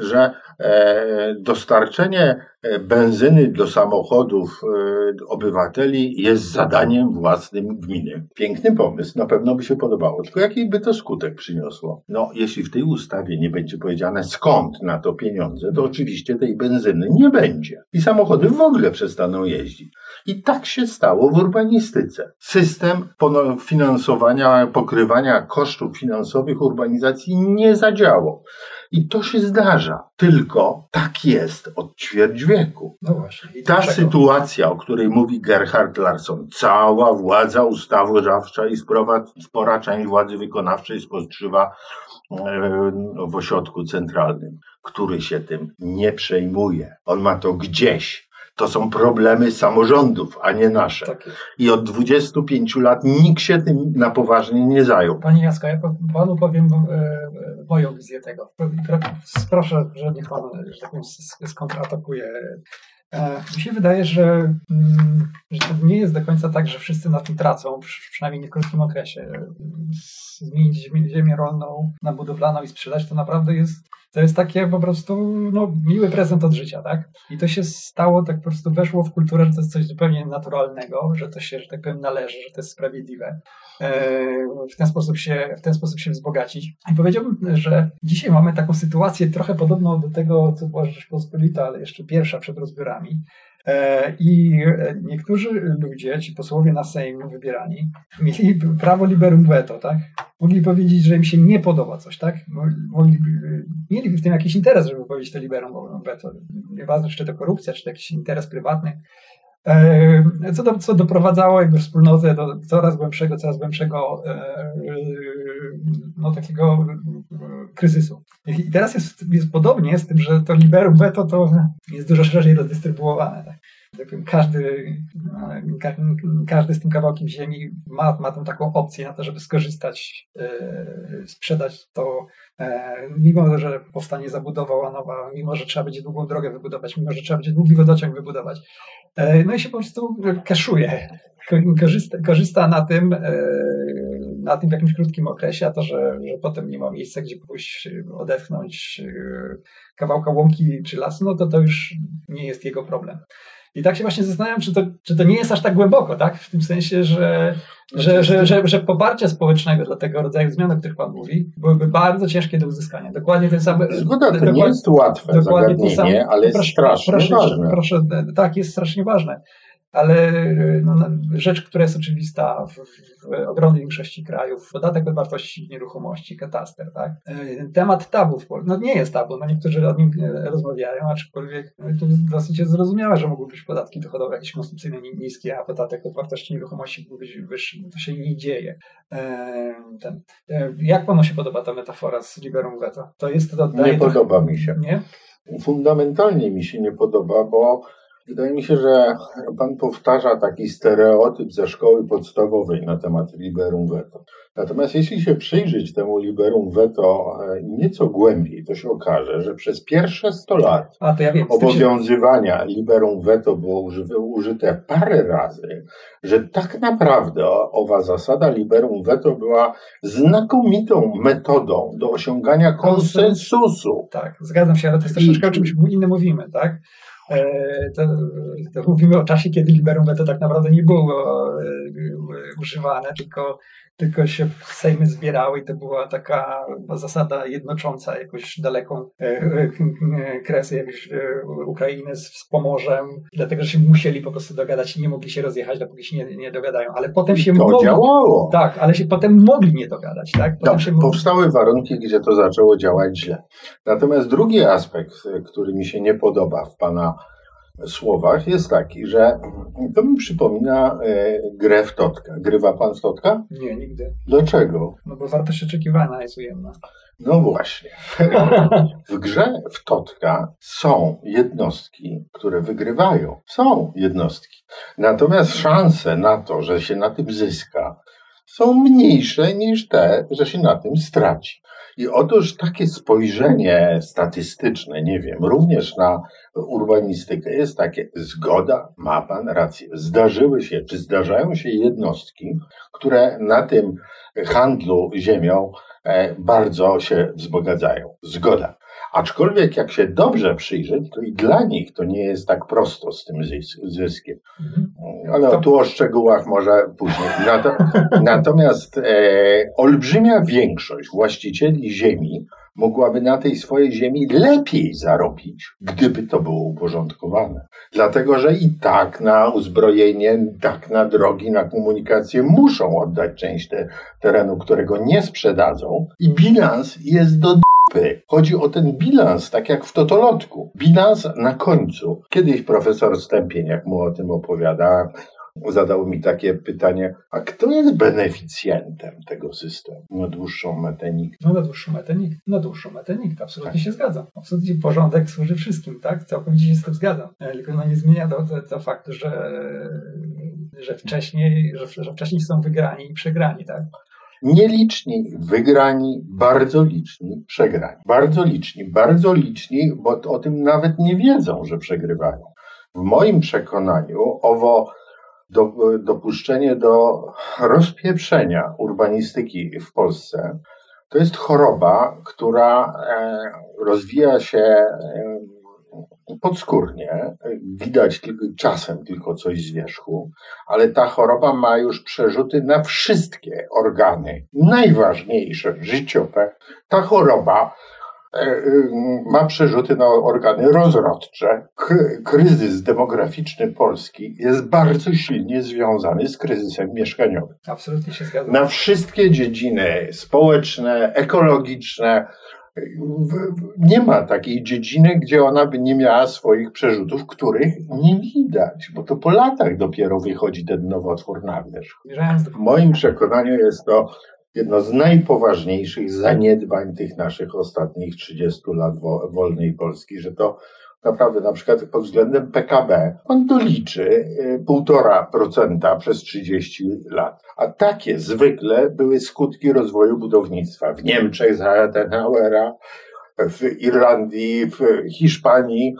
że e, dostarczenie e, benzyny do samochodów e, obywateli jest zadaniem własnym gminy. Piękny pomysł, na pewno by się podobało. Tylko jaki by to skutek przyniosło? No, jeśli w tej ustawie nie będzie powiedziane skąd na to pieniądze, to oczywiście tej benzyny nie będzie. I samochody w ogóle przestaną jeździć. I tak się stało w urbanistyce. System finansowania, pokrywania kosztów finansowych urbanizacji nie zadziałał. I to się zdarza. Tylko tak jest od ćwierć wieku. No właśnie. Ta dlaczego? sytuacja, o której mówi Gerhard Larsson, cała władza ustawodawcza i spora, spora część władzy wykonawczej spoczywa e, w ośrodku centralnym, który się tym nie przejmuje. On ma to gdzieś to są problemy samorządów, a nie nasze. Tak I od 25 lat nikt się tym na poważnie nie zajął. Panie Jasko, ja panu powiem e, e, moją wizję tego. Proszę, że niech pan, że tak powiem, skontratakuje. E, mi się wydaje, że, mm, że to nie jest do końca tak, że wszyscy na tym tracą, przynajmniej nie w krótkim okresie. Zmienić ziemię rolną na budowlaną i sprzedać to naprawdę jest to jest takie po prostu no, miły prezent od życia, tak? I to się stało, tak po prostu weszło w kulturę, że to jest coś zupełnie naturalnego, że to się, że tak powiem, należy, że to jest sprawiedliwe. E, w ten sposób się, w ten sposób się wzbogacić. I powiedziałbym, że dzisiaj mamy taką sytuację trochę podobną do tego, co była Rzeczpospolita, ale jeszcze pierwsza przed rozbiorami, I niektórzy ludzie, ci posłowie na Sejm wybierani, mieli prawo liberum veto, tak? Mogli powiedzieć, że im się nie podoba coś, tak? Mogliby, mieliby w tym jakiś interes, żeby powiedzieć to liberum veto. Nieważne, czy to korupcja, czy to jakiś interes prywatny. E, co, do, co doprowadzało jakby wspólnotę do coraz głębszego, coraz głębszego e, no, takiego kryzysu. I teraz jest, jest podobnie z tym, że to liberum veto to jest dużo szerzej rozdystrybuowane. Każdy, każdy z tym kawałkiem ziemi ma, ma tą taką opcję na to, żeby skorzystać, e, sprzedać to, e, mimo że powstanie zabudowa łanowa, mimo że trzeba będzie długą drogę wybudować, mimo że trzeba będzie długi wodociąg wybudować. E, no i się po prostu kaszuje, korzysta, korzysta na tym, na tym w jakimś krótkim okresie, a to, że, że potem nie ma miejsca, gdzie pójść odetchnąć kawałka łąki czy lasu, no to to już nie jest jego problem. I tak się właśnie zastanawiam, czy to, czy to nie jest aż tak głęboko, tak? W tym sensie, że, że, że, że, że poparcie społecznego dla tego rodzaju zmian, o których Pan mówi, byłyby bardzo ciężkie do uzyskania. Dokładnie ten sam. Zgoda, to nie jest łatwe dokładnie to samo, ale jest proszę, strasznie proszę, ważne. Proszę, tak, jest strasznie ważne ale no, rzecz, która jest oczywista w, w ogromnej większości krajów, podatek od wartości nieruchomości, kataster, tak? E, temat tabu w Polsce, no nie jest tabu, no niektórzy o nim e, rozmawiają, aczkolwiek no, to dosyć jest zrozumiałe, że mogły być podatki dochodowe jakieś konsumpcyjne niskie, a podatek od wartości nieruchomości mógł być wyższy. To się nie dzieje. E, ten, jak panu się podoba ta metafora z liberum veto? To jest to... Nie podoba mi się. Nie? Fundamentalnie mi się nie podoba, bo Wydaje mi się, że Pan powtarza taki stereotyp ze szkoły podstawowej na temat liberum veto. Natomiast jeśli się przyjrzeć temu liberum veto e, nieco głębiej, to się okaże, że przez pierwsze 100 lat ja wiem, obowiązywania się... liberum veto było użyte parę razy, że tak naprawdę owa zasada liberum veto była znakomitą metodą do osiągania konsensusu. Tak, zgadzam się, ale to jest troszeczkę o czymś innym mówimy, tak? E, to, to, mówimy o czasie, kiedy liberum veto tak naprawdę nie było e, używane, tylko, tylko się Sejmy zbierały i to była taka zasada jednocząca jakąś daleką e, kresy jakąś Ukrainy z, z Pomorzem, dlatego, że się musieli po prostu dogadać i nie mogli się rozjechać, dopóki się nie, nie dogadają. Ale potem się to mogli, działało. Tak, ale się potem mogli nie dogadać. Tak? Potem Dobrze, powstały warunki, gdzie to zaczęło działać źle. Natomiast drugi aspekt, który mi się nie podoba w Pana słowach jest taki, że to mi przypomina e, grę w Totka. Grywa pan w Totka? Nie, nigdy. Dlaczego? No bo wartość oczekiwana jest ujemna. No właśnie. W grze w Totka są jednostki, które wygrywają. Są jednostki. Natomiast szanse na to, że się na tym zyska, są mniejsze niż te, że się na tym straci. I otóż takie spojrzenie statystyczne, nie wiem, również na urbanistykę jest takie, zgoda, ma pan rację. Zdarzyły się, czy zdarzają się jednostki, które na tym handlu ziemią e, bardzo się wzbogacają. Zgoda. Aczkolwiek jak się dobrze przyjrzeć, to i dla nich to nie jest tak prosto z tym zyskiem. Mhm. Ale tu o szczegółach może później. Natomiast e, olbrzymia większość właścicieli ziemi mogłaby na tej swojej ziemi lepiej zarobić, gdyby to było uporządkowane. Dlatego, że i tak na uzbrojenie, tak na drogi, na komunikację muszą oddać część te, terenu, którego nie sprzedadzą i bilans jest do Chodzi o ten bilans, tak jak w totolotku. Bilans na końcu. Kiedyś profesor Stępień, jak mu o tym opowiada, zadał mi takie pytanie, a kto jest beneficjentem tego systemu na dłuższą metę nikt? No na dłuższą metę nikt. Na dłuższą metę nikt, absolutnie tak. się zgadzam. Absolutnie porządek służy wszystkim, tak? Całkowicie się z tym zgadzam. E, tylko no nie zmienia to, to, to faktu, że, że wcześniej, że, że wcześniej są wygrani i przegrani, tak? Nieliczni, wygrani, bardzo liczni, przegrani. Bardzo liczni, bardzo liczni, bo o tym nawet nie wiedzą, że przegrywają. W moim przekonaniu owo do, dopuszczenie do rozpieprzenia urbanistyki w Polsce to jest choroba, która e, rozwija się e, podskórnie, widać tylko, czasem tylko coś z wierzchu, ale ta choroba ma już przerzuty na wszystkie organy najważniejsze, życiowe. Ta choroba e, ma przerzuty na organy rozrodcze. Kryzys demograficzny Polski jest bardzo silnie związany z kryzysem mieszkaniowym. Absolutnie się zgadzam. Na wszystkie dziedziny społeczne, ekologiczne, nie ma takiej dziedziny, gdzie ona by nie miała swoich przerzutów, których nie widać, bo to po latach dopiero wychodzi ten nowotwór na wierzch. W moim przekonaniu jest to jedno z najpoważniejszych zaniedbań tych naszych ostatnich 30 lat wolnej Polski, że to naprawdę na przykład pod względem PKB on doliczy 1,5% y, przez 30 lat. A takie zwykle były skutki rozwoju budownictwa w Niemczech za Adenauera, w Irlandii, w Hiszpanii,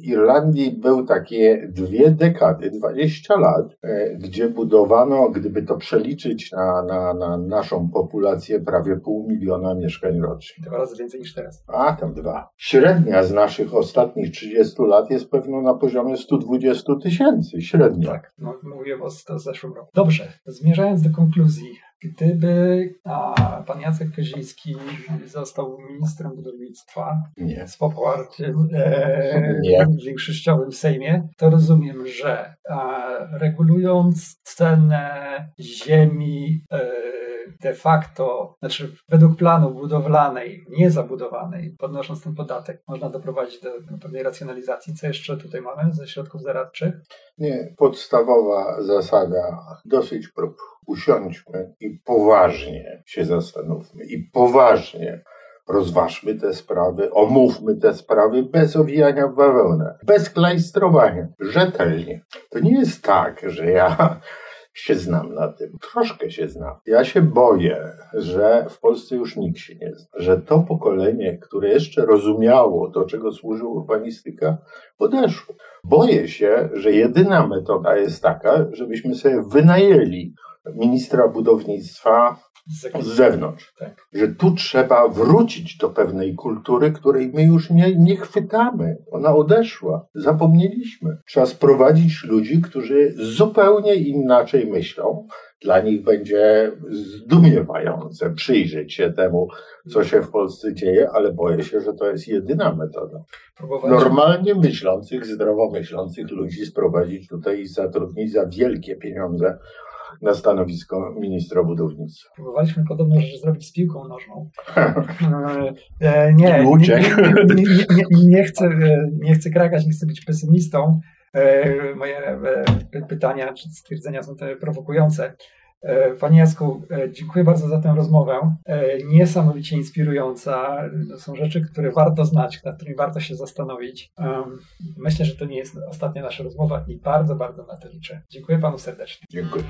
w Irlandii był takie dwie dekady, 20 lat, e, gdzie budowano, gdyby to przeliczyć na, na, na naszą populację, prawie pół miliona mieszkań rocznie. Dwa razy więcej niż teraz. A, tam dwa. Średnia z naszych ostatnich 30 lat jest pewno na poziomie 120 tysięcy, średnia. Tak, no, mówiłem o zeszłym roku. Dobrze, zmierzając do konkluzji, Gdyby a, pan Jacek Koziński został ministrem budownictwa nie. z poparciem e, większościowym w Sejmie, to rozumiem, że a, regulując cenę ziemi e, de facto, znaczy według planu budowlanej, niezabudowanej, podnosząc ten podatek, można doprowadzić do, pewnej racjonalizacji. Co jeszcze tutaj mamy ze środków zaradczych? Nie, podstawowa zasada, dosyć prób. Usiądźmy i poważnie się zastanówmy i poważnie rozważmy te sprawy, omówmy te sprawy bez owijania w bawełnę, bez klajstrowania, rzetelnie. To nie jest tak, że ja się znam na tym. Troszkę się znam. Ja się boję, że w Polsce już nikt się nie zna. Że to pokolenie, które jeszcze rozumiało, do czego służy urbanistyka, odeszło. Boję się, że jedyna metoda jest taka, żebyśmy sobie wynajęli ministra budownictwa z zewnątrz. Tak. Że tu trzeba wrócić do pewnej kultury, której my już nie, nie chwytamy. Ona odeszła. Zapomnieliśmy. Trzeba sprowadzić ludzi, którzy zupełnie inaczej myślą. Dla nich będzie zdumiewające przyjrzeć się temu, co się w Polsce dzieje, ale boję się, że to jest jedyna metoda. Normalnie myślących, zdrowo myślących ludzi sprowadzić tutaj i zatrudnić za wielkie pieniądze na stanowisko ministra budownictwa. Próbowaliśmy podobną rzecz zrobić z piłką nożną. E, nie, nie, nie, nie, nie, chcę, nie chcę krakać, nie chcę być pesymistą. E, moje e, pytania czy stwierdzenia są te prowokujące. Panie Jacku, dziękuję bardzo za tę rozmowę. Niesamowicie inspirująca. To są rzeczy, które warto znać, nad którymi warto się zastanowić. Myślę, że to nie jest ostatnia nasza rozmowa i bardzo, bardzo na to liczę. Dziękuję Panu serdecznie. Dziękuję.